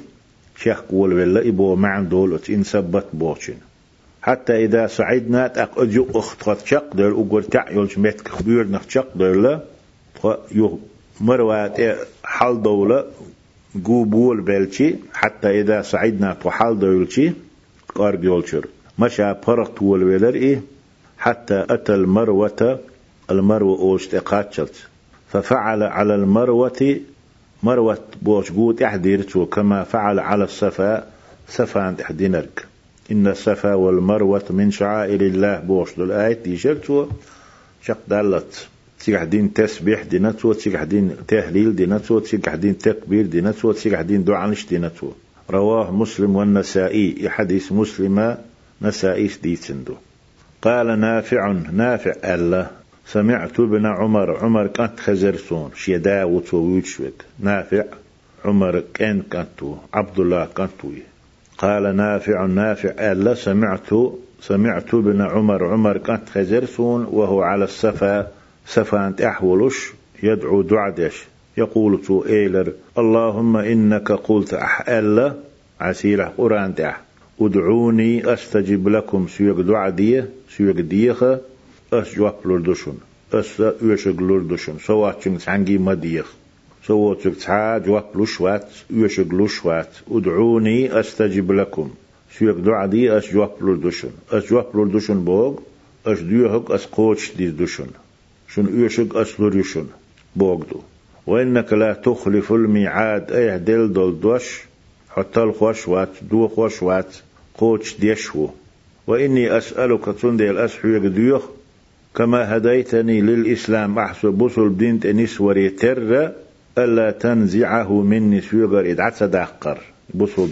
A: شيخ قول ولا إبو معن دول إن سبت بوشن حتى إذا صعدنا تأق أجو أخت قد شق دول أقول تعيولش متك خبير نخشق دول يو مروات حال دولة قوبول بلشي حتى إذا صعدنا تحال دولشي قارب يولشر مشى فرق طول ولر إيه حتى أتى المروة المروة أوشت قاتشلت ففعل على المروة مروة بوش قوت احديرتو كما فعل على الصفا صفا احدينرك إن الصفا والمروة من شعائر الله. بوش دول آية ديشرتو شق دالت. تيجح دين تسبيح دينتو تيجح دين تهليل دينتو تيجح دين تكبير دينتو تيجح دين دعانش دينتو رواه مسلم والنسائي. حديث مسلم نسائي ديتندو قال نافع نافع الله سمعت ابن عمر عمر كانت خزرسون. شيدا وتويتشوك نافع عمر كان كانتو عبد الله كانتو قال نافع نافع. ألا سمعت سمعت ابن عمر. عمر كانت خزرسون وهو على السفا سفا أنت أحولش يدعو دعدش. يقول تو إيلر اللهم إنك قلت أح. ألا عسيرة قرآن تح ادعوني أستجب لكم سيوك دعدية سيوك ديخة. أس جواب لردشون. أس لردشون. سوات شنك عنجي مديخ جواب لشوات يوشق لشوات ادعوني أستجب لكم. سيوك دعا دي أس جواب لردشون أس جواب لردشون بوغ أس ديوهق أس قوش دي دشون شن يوشق أس لريشون بوغ دو. وإنك لا تخلف الميعاد أيه دل دول دوش حتى الخوش وات دو خوش وات قوش ديشو وإني أسألك تندي الأسحو يقديوخ كما هديتني للإسلام أحسب بصل بدين تنس وريتر ألا تنزعه مني سيغر إدعت صداقر بصل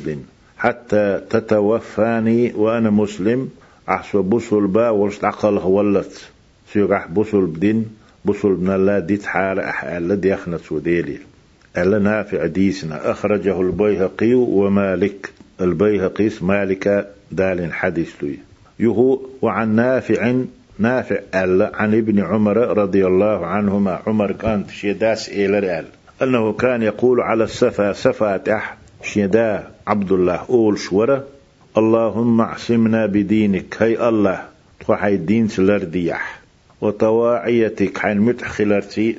A: حتى تتوفاني وأنا مسلم أحسب بصل با ورشت عقل ولت سيغح بصل بدين بصل من الله ديت حال أحال ديخنة سوديلي. ألا نافع ديسنا. أخرجه البيهقي ومالك. البيهقي مالك دال حديث يهو وعن نافع نافع قال عن ابن عمر رضي الله عنهما. عمر كان شيداس إلى أنه كان يقول على السفا سفا تح شيدا عبد الله أول شورة اللهم اعصمنا بدينك هي الله تخحي الدين سلرديح وطواعيتك حين متخلرتي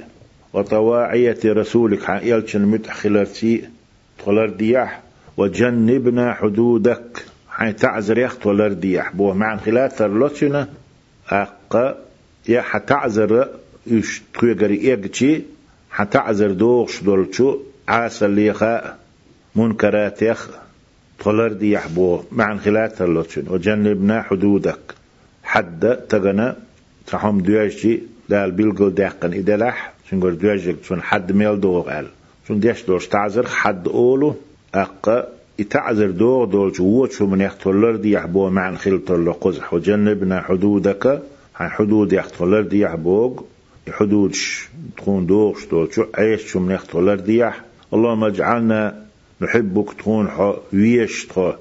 A: وطواعية رسولك حين يلشن متخلرتي تخلرديح وجنبنا حدودك حين تعزر يخت ولرديح بوه مع خلال ثرلوتنا أقا يا حتعذر يش تقري إيجتي حتعذر دوغش دولشو عاس اللي خاء منكرات يخ طلر دي يحبو مع انخلات اللوتشن وجنبنا حدودك. حد تغنى تحهم دياشي دال بيلقو داقن إدلح سنقول دياشك سن حد ميل دوغ قال سن ديش دوش تعذر حد أولو أقا يتعذر دو دول جووت من يختولر دي يحبو معن خلطر لقزح وجنبنا حدودك. حدود يختولر دي يحبوغ. حدود تكون دوغش دول شو عيش شو من يختولر دي اللهم اجعلنا نحبك تكون حو ويش تكون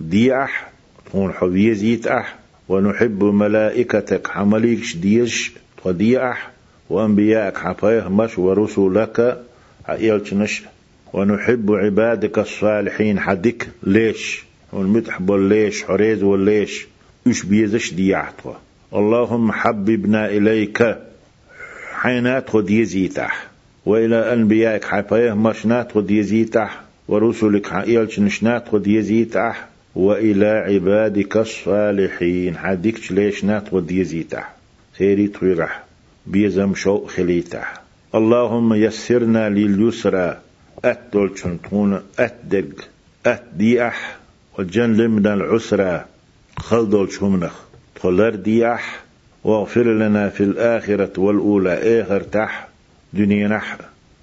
A: ديح تكون حو ويزيت أح ونحب ملائكتك حمليكش ديش وديح وأنبيائك حفاية مش ورسولك عيالتنش ونحب عبادك الصالحين حدك ليش. والمتحب ليش حريز والليش إيش بيزش ديعتوا اللهم حببنا إليك. حينات خد يزيتح. وإلى أنبيائك حفايه مشنات خد يزيتح. ورسلك حقيلش نشنات خد يزيتح. وإلى عبادك الصالحين حدك ليش نات خد يزيتح. سيري طويرح بيزم شو خليتح. اللهم يسرنا لليسرى. أتدل شنطون أتدق. أتديح وجنلمنا العسرى. خلدل شمنخ. تخلر ديح واغفر لنا في الآخرة والأولى آخر تح دنيا نح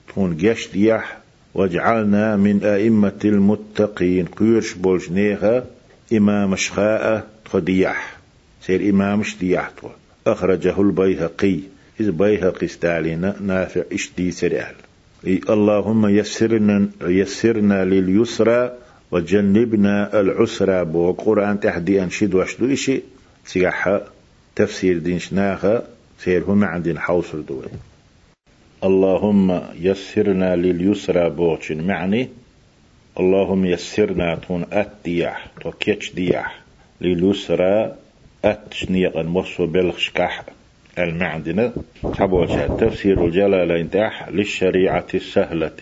A: تكون جش ديح واجعلنا من أئمة المتقين. قيرش بولش نيخا إمام شخاء تخديح سير إمام شديح أخرجه البيهقي. إذ بيهقي ستالينا نافع إشدي سريال اللهم يسرنا يسرنا لليسرى وجنبنا العسرى بو قرآن تحدي أنشد واشدو إشي سيحة تفسير دين شناخة سير هم عندين حوصر دوي اللهم يسرنا لليسرى بوشن معني. اللهم يسرنا تون أتديح تو كيتش ديح لليسرى أتشنيقا مصو بلخشكح المعدنة حبوشا تفسير الجلالة انتاح للشريعة السهلة.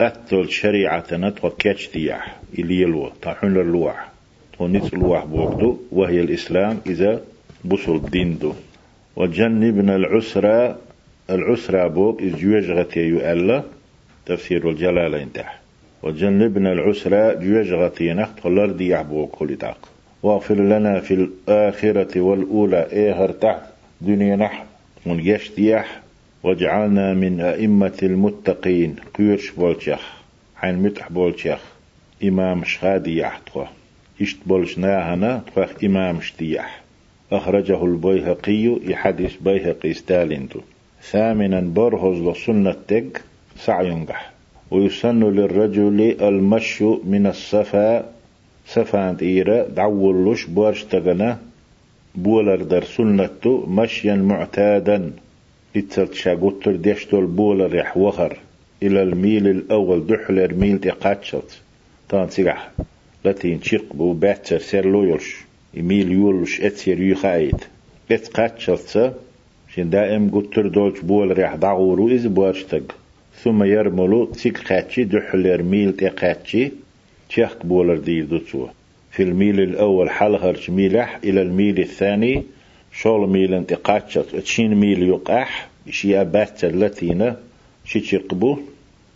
A: أتل شريعة نتوى كاتش دياح. إلي الوا طاحون الواح ونيت الواح بوقتو وهي الإسلام إذا بصل الدين دو. وجنبنا العسرة العسرة بوك إذ يوجغت يؤلا تفسير الجلالة انتاح وجنبنا العسرة يوجغت ينخت خلر دياح بوك كل واغفر لنا في الآخرة والأولى إيه تحت دنيا نح ونجشتيح واجعلنا من أئمة المتقين قيرش بولشيخ حين متح بولشيخ إمام شخادي يحتقه إشت بولش ناهنا تخخ إمام شتيح. أخرجه البيهقي يحدث بيهقي ستاليندو ثامنا برهز لسنة تج سعينجح ويسن للرجل المشي من الصفا سفانت إيرا دعولوش بورش تغنى بولر در سنتو مشيا معتادا. اتسرت شاقوتر ديشتول بولر يح وخر إلى الميل الأول دحلر ميل تقاتشت تان سيقح لاتين شيق بو باتر سير لويلش. ميل يولش اتسير يخايد ات قاتشت شين دائم قتر دولش بولر يح دعورو إز بورشتق ثم يرملو تيك قاتشي دحلر ميل تقاتشي تيخ بولر دي دوتسوه في الميل الأول حلغر ميلح إلى الميل الثاني شول ميل انتقاتشت تشين ميل يقاح شي أبات اللتينة شي تشقبو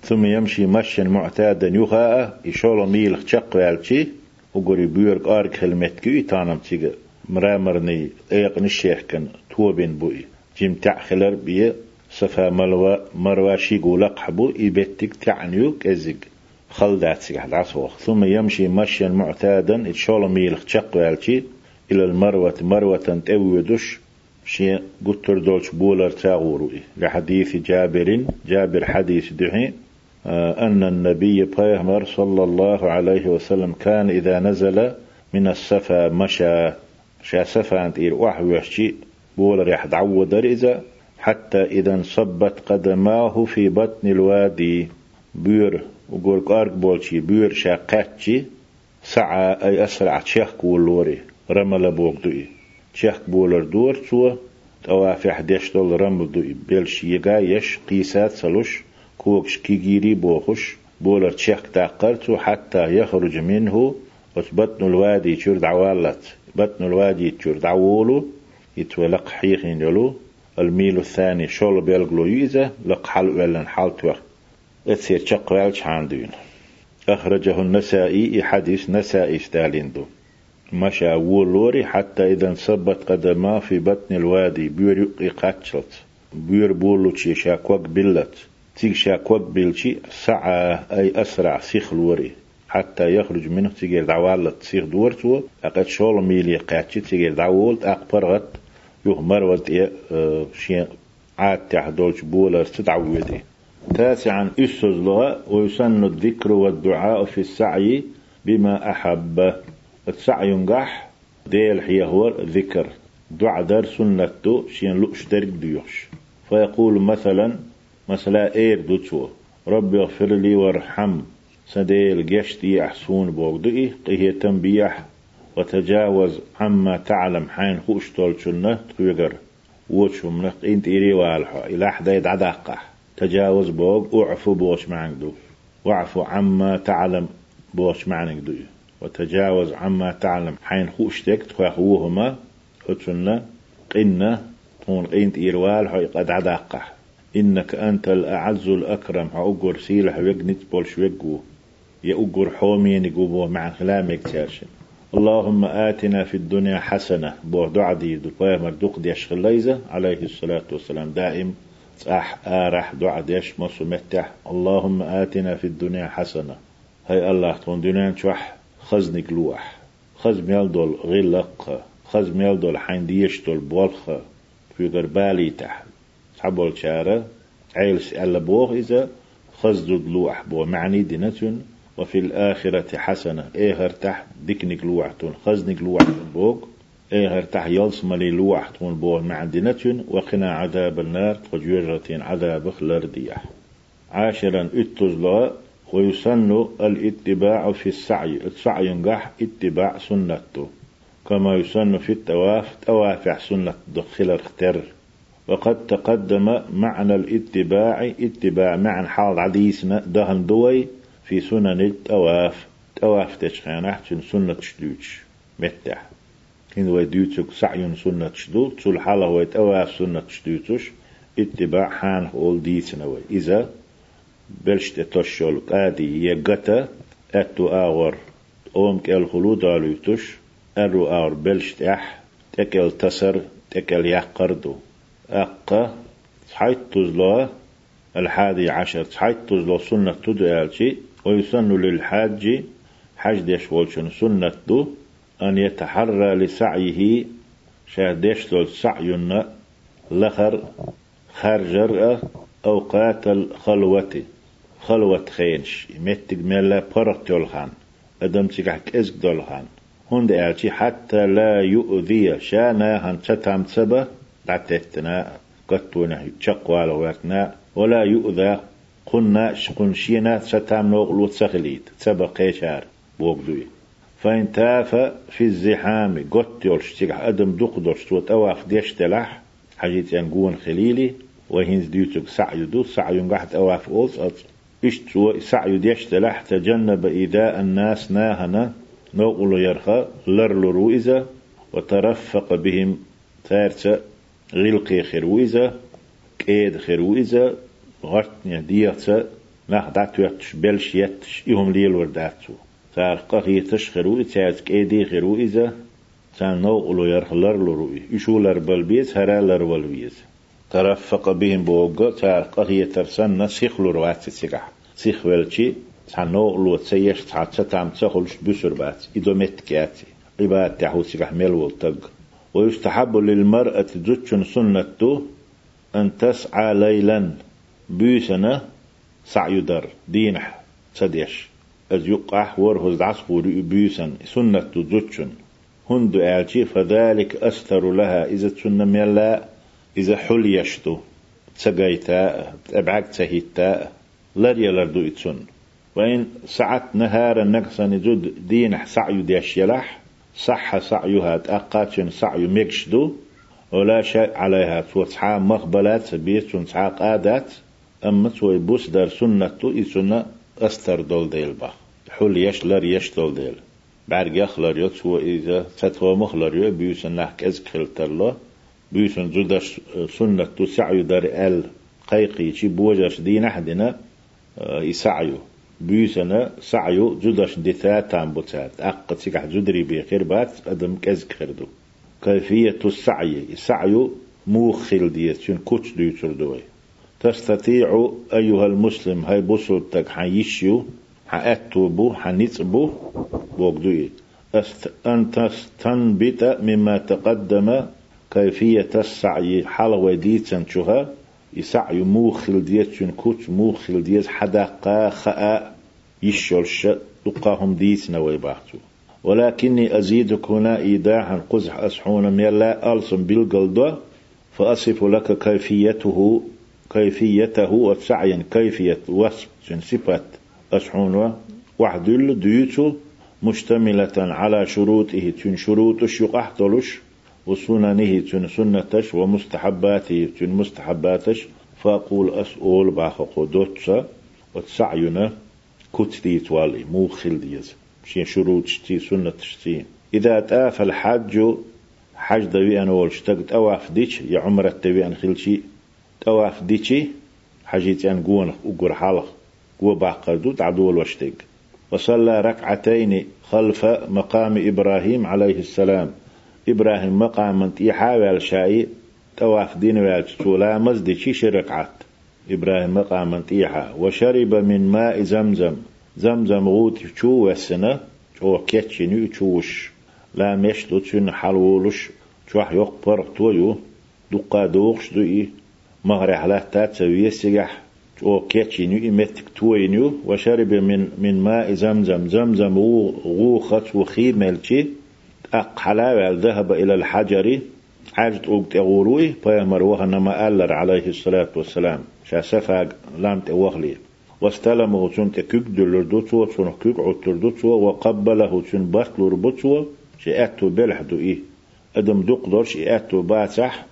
A: ثم يمشي مشيا معتادا يخاء يشول ميل خشق وقري بيورك آرك هلمتكو يتانم تيجا مرامرني ايق نشيخ كان توبين بوي جيم تعخلر بيه صفا ملوا مرواشي قولق حبو يبتك تعنيو كزيق خلدات سيح العصوخ ثم يمشي مشيا معتادا اتشول ميل خشق والشي إلى المروة مروة تأودش شي قطر دولش بولر تاغوري لحديث جابر جابر حديث دحي آه أن النبي بيهمر صلى الله عليه وسلم كان إذا نزل من السفا مشى. شا سفا أنت إير وحوشي بولر يحدعو إذا حتى إذا انصبت قدماه في بطن الوادي. بير وقول قارق بولشي بير شاقاتشي ساعة أي أسرع تشيخ كولوري رمل بوغدوي تشيخ بولر دور تسوى توافي حديش دول رمل دوي بيلش يقا يش قيسات سلوش. كوكش كيجيري بوخش بولر تشيخ تاقرتو حتى يخرج منه. وتبطن الوادي تشور دعوالت بطن الوادي تشور دعوولو يتولق حيخين يلو. الميل الثاني شول بيلقلو يزا لق حل ولن حال توقت اتسير تشقوالش عندين أخرجه النسائي حديث نسائي ستاليندو. مشى وولوري حتى إذا انصبت قدماه في بطن الوادي بير قاتشلت. بير بولو تشي شاكوك تيك شاكوك بلشي سعى أي أسرع سيخ الوري حتى يخرج منه تيجي دعوال تصير دورتو أقد شول ميلي قاتش تيجي دعوال أقبرغت يوه مروت آه شيء عاد تحدولش بولر تدعودي تاسعا أسس لغة ويسن الذكر والدعاء في السعي بما أحب. السعي نجح ديل هي هو ذكر دعاء در سنته شين لؤش درك ديوش. فيقول مثلا مثلا اير دوتو ربي اغفر لي وارحم. سديل جشتي أحسون بوغدئي قهي تنبيح وتجاوز عما تعلم حين خوش تولشنه تغير وشم نق انت إيري والحا إلى حدا يدعدقح تجاوز بوغ اعفو بوش معنك دو. واعفو عما تعلم بوش معنك دو. وتجاوز عما تعلم حين خوشتك تخوهما خدشنا قنا تون قينت إيروال هاي قد عداقح إنك أنت الأعز الأكرم. هأقر سيلح ويقنت بولش ويقو يأقر حومين يقوبو مع خلامك تارشن اللهم آتنا في الدنيا حسنة. بو دعدي دقايا مردوق ديش خليزة عليه الصلاة والسلام. دائم صح آرح دعا ديش مصمتح اللهم آتنا في الدنيا حسنة. هاي الله تون دنيا شوح. خزنك لوح. خز ميل غلق. خز ميل دول حين ديش دول بولخ. في غربالي تح. صحبول شارة عيلس ألا بوغ إذا خز لوح بو معني دينتون وفي الآخرة حسنة. إيه تح ديكنك لوحتون خزنك لوحتون بوغ. إيه تح يلس ملي لوحتون بوغ مع دينتون وقنا عذاب النار تجوجرتين عذاب خلرديح عاشرا اتزلا ويسن الاتباع في السعي. السعي ينجح اتباع سنته. كما يسن في التواف توافع سنة دخل اختر وقد تقدم معنى الاتباع اتباع معنى حال عديسنا دهن دوي في سنن التواف. تواف تشخيان أحسن سنة شدوش متح إن وديوتك سعي سنة شدو تسول حالة ويتواف سنة شدوتش اتباع حان أول ديسنا إذا بلشت تشول قادي يقتا أتو آور أوم كال خلود عليتش أرو آور بلشت أح تكل تسر تكل يقردو أقا حيث تزلا الحادي عشر حيث تزلا سنة تدعالشي ويسن للحاج حج ديش ولشن سنة دو أن يتحرى لسعيه شاهدش سعينا لخر خرجر أوقات الخلوة خلوة خينش. متك ملا برق دولخان أدم تكحك إزك دولخان هند أعطي حتى لا يؤذي شانا هن تتام تسبة دعتتنا قطونا تشقوا على وقتنا ولا يؤذى قلنا شقنشينا ستام نوغلو تسخليت تسبة قيشار بوغدوي فإن تاف في الزحام يولش تيح أدم دقدرش توت أواف ديش تلح حاجيت ينقون خليلي وهنز ديوتك سعي دو سعي ينقحت أواف أولس إشتو سعي ديش تلح تجنب إيذاء الناس ناهنا نوغلو يرخى لرلو رويزة وترفق بهم تارتا غلقي خرويزة كيد خرويزة غرتني ديتا نح داتو يتش بلش يتش إهم ليل ورداتو تارقا هيتش خروي تارت كيدي خرويزة تان نوغلو يرخى لرلو روي يشو بلبيز هرا لرولويز ترفق بهم بوغا تارقا هيترسن سيخلو روات سيقح سيخ ولشي سانو لو تسيش تحتى تام تخلش بسر بات إدو متكاتي عباد تحو سيقح ملول تق ويستحب للمرأة زوجن سنة أن تسعى ليلا بيسنا سعي در. دينح. سديش. أز يقع ورهز عصفور بيسن. سنة زوجن هند آلشي فذلك أستر لها. إذا تسنة ملا إذا حليشتو تسقيتا. أبعك تهيتا. لريا لردو إتسن. وإن سعت نهار نقصن جد دين سعي ديش يلح. صح سعيها تأقاتشن سعي مكشدو ولا شيء عليها. توسعى مقبلات بيت توسعى قادات أما توي بوس در سنة إسنة أستر دول ديل با. حل يش دول ديل. بعد يخلر يتسو إذا تتوى مخلر يو بيوسن نحك أزك خلتر الله بيوسن زودش سنة سعي در ال قيقي شي بوجش دين أحدنا يسعيو بيسنا سعيو جدش دثا تام بوتات. أق تسكح جدري بخير بات أدم كز خردو كيفية السعي؟ سعيو موخل ديت شن كوتش ديوتر دوي. تستطيع أيها المسلم هاي بوسو تك حيشيو حأتوبو حنيتبو بوغدوي أن تستنبت مما تقدم كيفية السعي. حلوة ديتن شوها يسعي موخل ديت كوت موخل ديت حدا قا خاء يشولش دقاهم ديتنا ويباحتو ولكني أزيدك هنا إيداعا قزح أسحون ميلا ألصم بالقلدة فأصف لك كيفيته كيفيته وسعيا كيفية وصف صفة أسحون وحدل ديوتو مشتملة على شروطه تن شروط يقحتلش وسننه تن سنتش ومستحباته تن مستحباتش. فأقول أسؤول باخ قدوتشا وتسعينا كتري توالي مو خلديز. شي شروط شتي سنة شتي إذا تاف الحج حج دوي أنا والشتق تواف ديش يا عمرة دوي أن خلشي. تواف ديشي حجيتي أن قون وقر حالق قوة باقردو تعدول واشتق وصلى ركعتين خلف مقام إبراهيم عليه السلام. إبراهيم مقام من يحاول شاي تواف دين والتولا مزدي شي ركعت إبراهيم مقام تيحا وشرب من ماء زمزم. زمزم غوت شو وسنة شو كيتشنو تشوش لا مشتو تشن حلولش شوح يقبر تويو. دقا دوغش دوئي. مغري حلاتا تسوي سيح أو كيتشينيو إمتك توينيو. وشرب من من ماء زمزم. زمزم غوخت وخيملتي أق حلاوة ذهب إلى الحجر. عجت أوقت أغوروي فيمر وهنا ما ألر عليه الصلاة والسلام. شا سفاق لامت أوغلي. واستلمه تنت كيك دلردوتو تنه كيك عتردوتو وقبله ربوتو شي أتو بلحدو إيه. أدم دقدر شي أتو باتح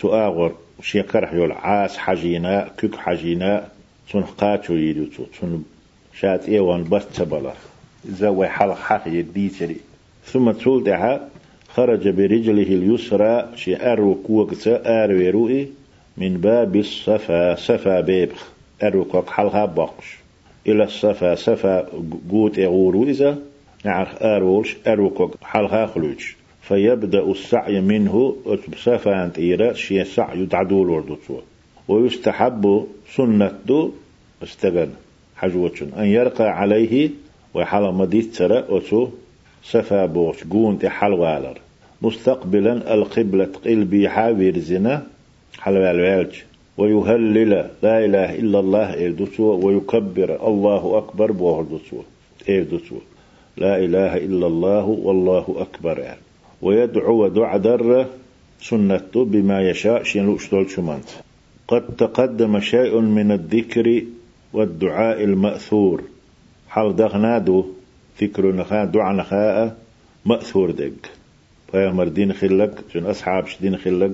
A: تؤاغر شي كرح يول عاس حجينا كيك حجينا. تون قاتو يدوتو تون شات إيوان بس تبلا. زوي حلق حق يديتري ثم تولدها خرج برجله اليسرى شي أرو كوكتا أرو رؤي من باب الصفا صفا بيبخ أرو كوك حلقها بقش إلى الصفا صفا قوت إغورو إذا نعرف أروش أرو كوك حلقها خلوج. فيبدأ السعي منه أتبسافان إيرا شيء سعي تعدول وردوتوا ويستحب سنة استغن حجوتشن أن يرقى عليه وحال مديت ترى أتو سفا بوش قون تحل والر مستقبلا القبلة قلبي حاوير زنا حلوال والج ويهلل لا إله إلا الله إيدوتوا ويكبر الله أكبر بوهردوتوا إيدوتوا لا إله إلا الله والله أكبر. يعني ويدعو ودع در سنته بما يشاء شين لوشتول شمانت. قد تقدم شيء من الذكر والدعاء المأثور. حال دغنادو ذكر نخاء دعاء نخاء مأثور دق. فيامر دين خلق شن أصحاب دين خلق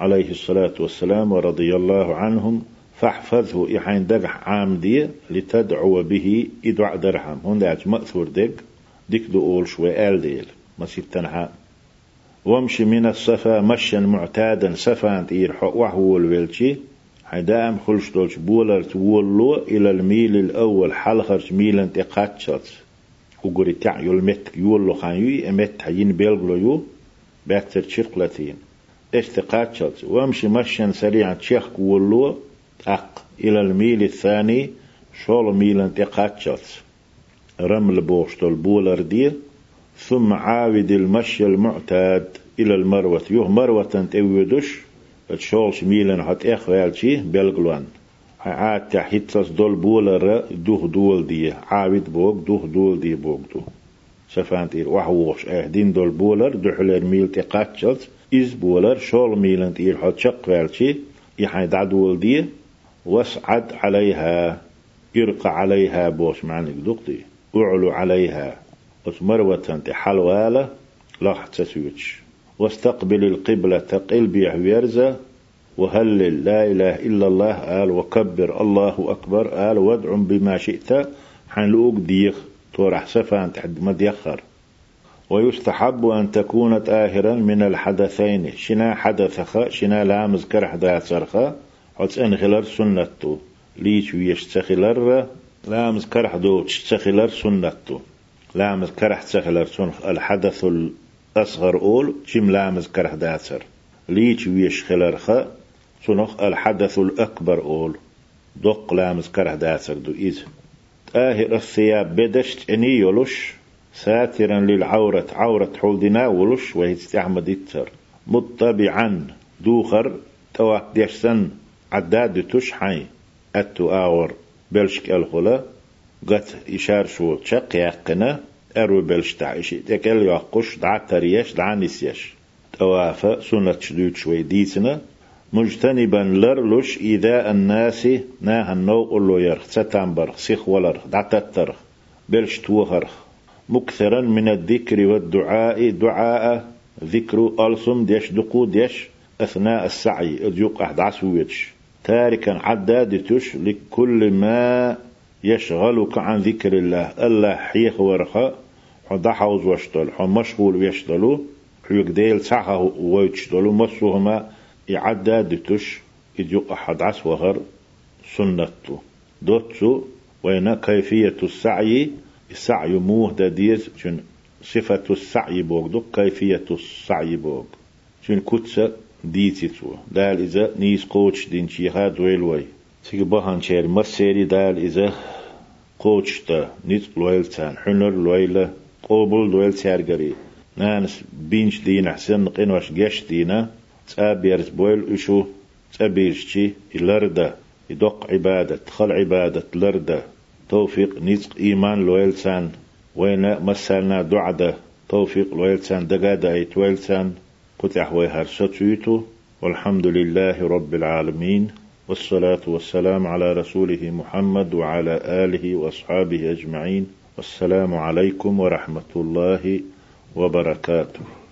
A: عليه الصلاة والسلام ورضي الله عنهم فاحفظه دقح عام دي لتدعو به إدعاء درهم. هون مأثور دق. ديك دو أول شوي آل ديل ما سيبتنها وامشي من الصفا مشيا معتادا صفا تير وهو الويلشي حدام خلش دولش بولر تولو إلى الميل الأول حلخرش ميلا تقاتشت وقري تع يلمت يولو خان يو امت حين بيلغلو يو باكتر تشيقلتين استقاتشت وامشي مشيا سريعا تشيخ ولو أق إلى الميل الثاني شول ميلا تقاتشت رمل بوشتول بولر دي ثم عاود المشي المعتاد إلى المروة يوه مروة تأودش تشولش ميلان حت إخ والشي بلغلوان عاد تحيتص دول بولر دوه دول دي عاود بوك دوه دول دي بوك دو شفانت إير وحوش أهدين دول بولر دحلر ميل تقاتشلت إز بولر شول ميلان تير حت شق والشي يحيد دول دي واسعد عليها إرق عليها بوش معنى دقدي أعلو عليها وتمروة تحلواله لاح تسويتش واستقبل القبلة قلبي ويرزا وهلل لا إله إلا الله قال وكبر الله أكبر قال وادع بما شئت. حنلوك ديخ تورح سفان تحد ما ديخر ويستحب أن تكون طاهرا من الحدثين شنا حدثخ شنا لامز كرح داثرخ حتس انخلر سنته ليش ويش تخلر؟ لامز كرح دو تشتخلر سنته لامز كرح تخلر سنخ الحدث أصغر أول شم لامز كره داتر ليش ويش خلرخة سنخ الحدث الأكبر أول. دق لامز كره داتر دو إذ طاهر الثياب بدشت أني يلش ساترا للعورة عورة حولدنا ولش وهي أحمد يتر مطبعا دوخر توا ديشسن عداد تشحي أتو آور بلشك الخلا. قت إشار شو تشق يقنا أرو بلش تعيشي تكل يقش دع تريش دع نسيش توافى سنة شدود شوي ديسنا. مجتنبا لرلش إذا الناس ناه النو قلو يرخ ستنبر سيخ ولرخ دعتترخ بلش توخرخ مكثرا من الذكر والدعاء دعاء ذكر ألسم ديش دقو ديش أثناء السعي أديوق أحد عسويتش تاركا عدادتش لكل ما يشغلك عن ذكر الله. الله حيخ ورخا حدا حوز وشتل حو ويشتلو حيوك ديل سعها ويشتلو مسوهما إعدادتش إديوق أحد عس وغر سنته دوتسو وين كيفية السعي السعي موه ديز شن صفة السعي بوك دو كيفية السعي بوك شن كتسة ديتي تو دال إذا نيس قوش دين شيخا دويل وي. تيجي بهان شير مرسيري دال إذا تا نيس لويل تان حنر لويلة قوبل لويل تارغري نانس بينش دين حسن نقين واش جيش دينا. تابيرز بويل إشو تابيرشي إلردا. يدق عبادة خل عبادة لردا. توفيق نيزق إيمان لويلسان. وين مسالنا دعدة توفيق لويلسان دقادة أي تويلسان قتح ويهر ستويتو. والحمد لله رب العالمين. والصلاة والسلام على رسوله محمد وعلى آله وأصحابه أجمعين. والسلام عليكم ورحمة الله وبركاته.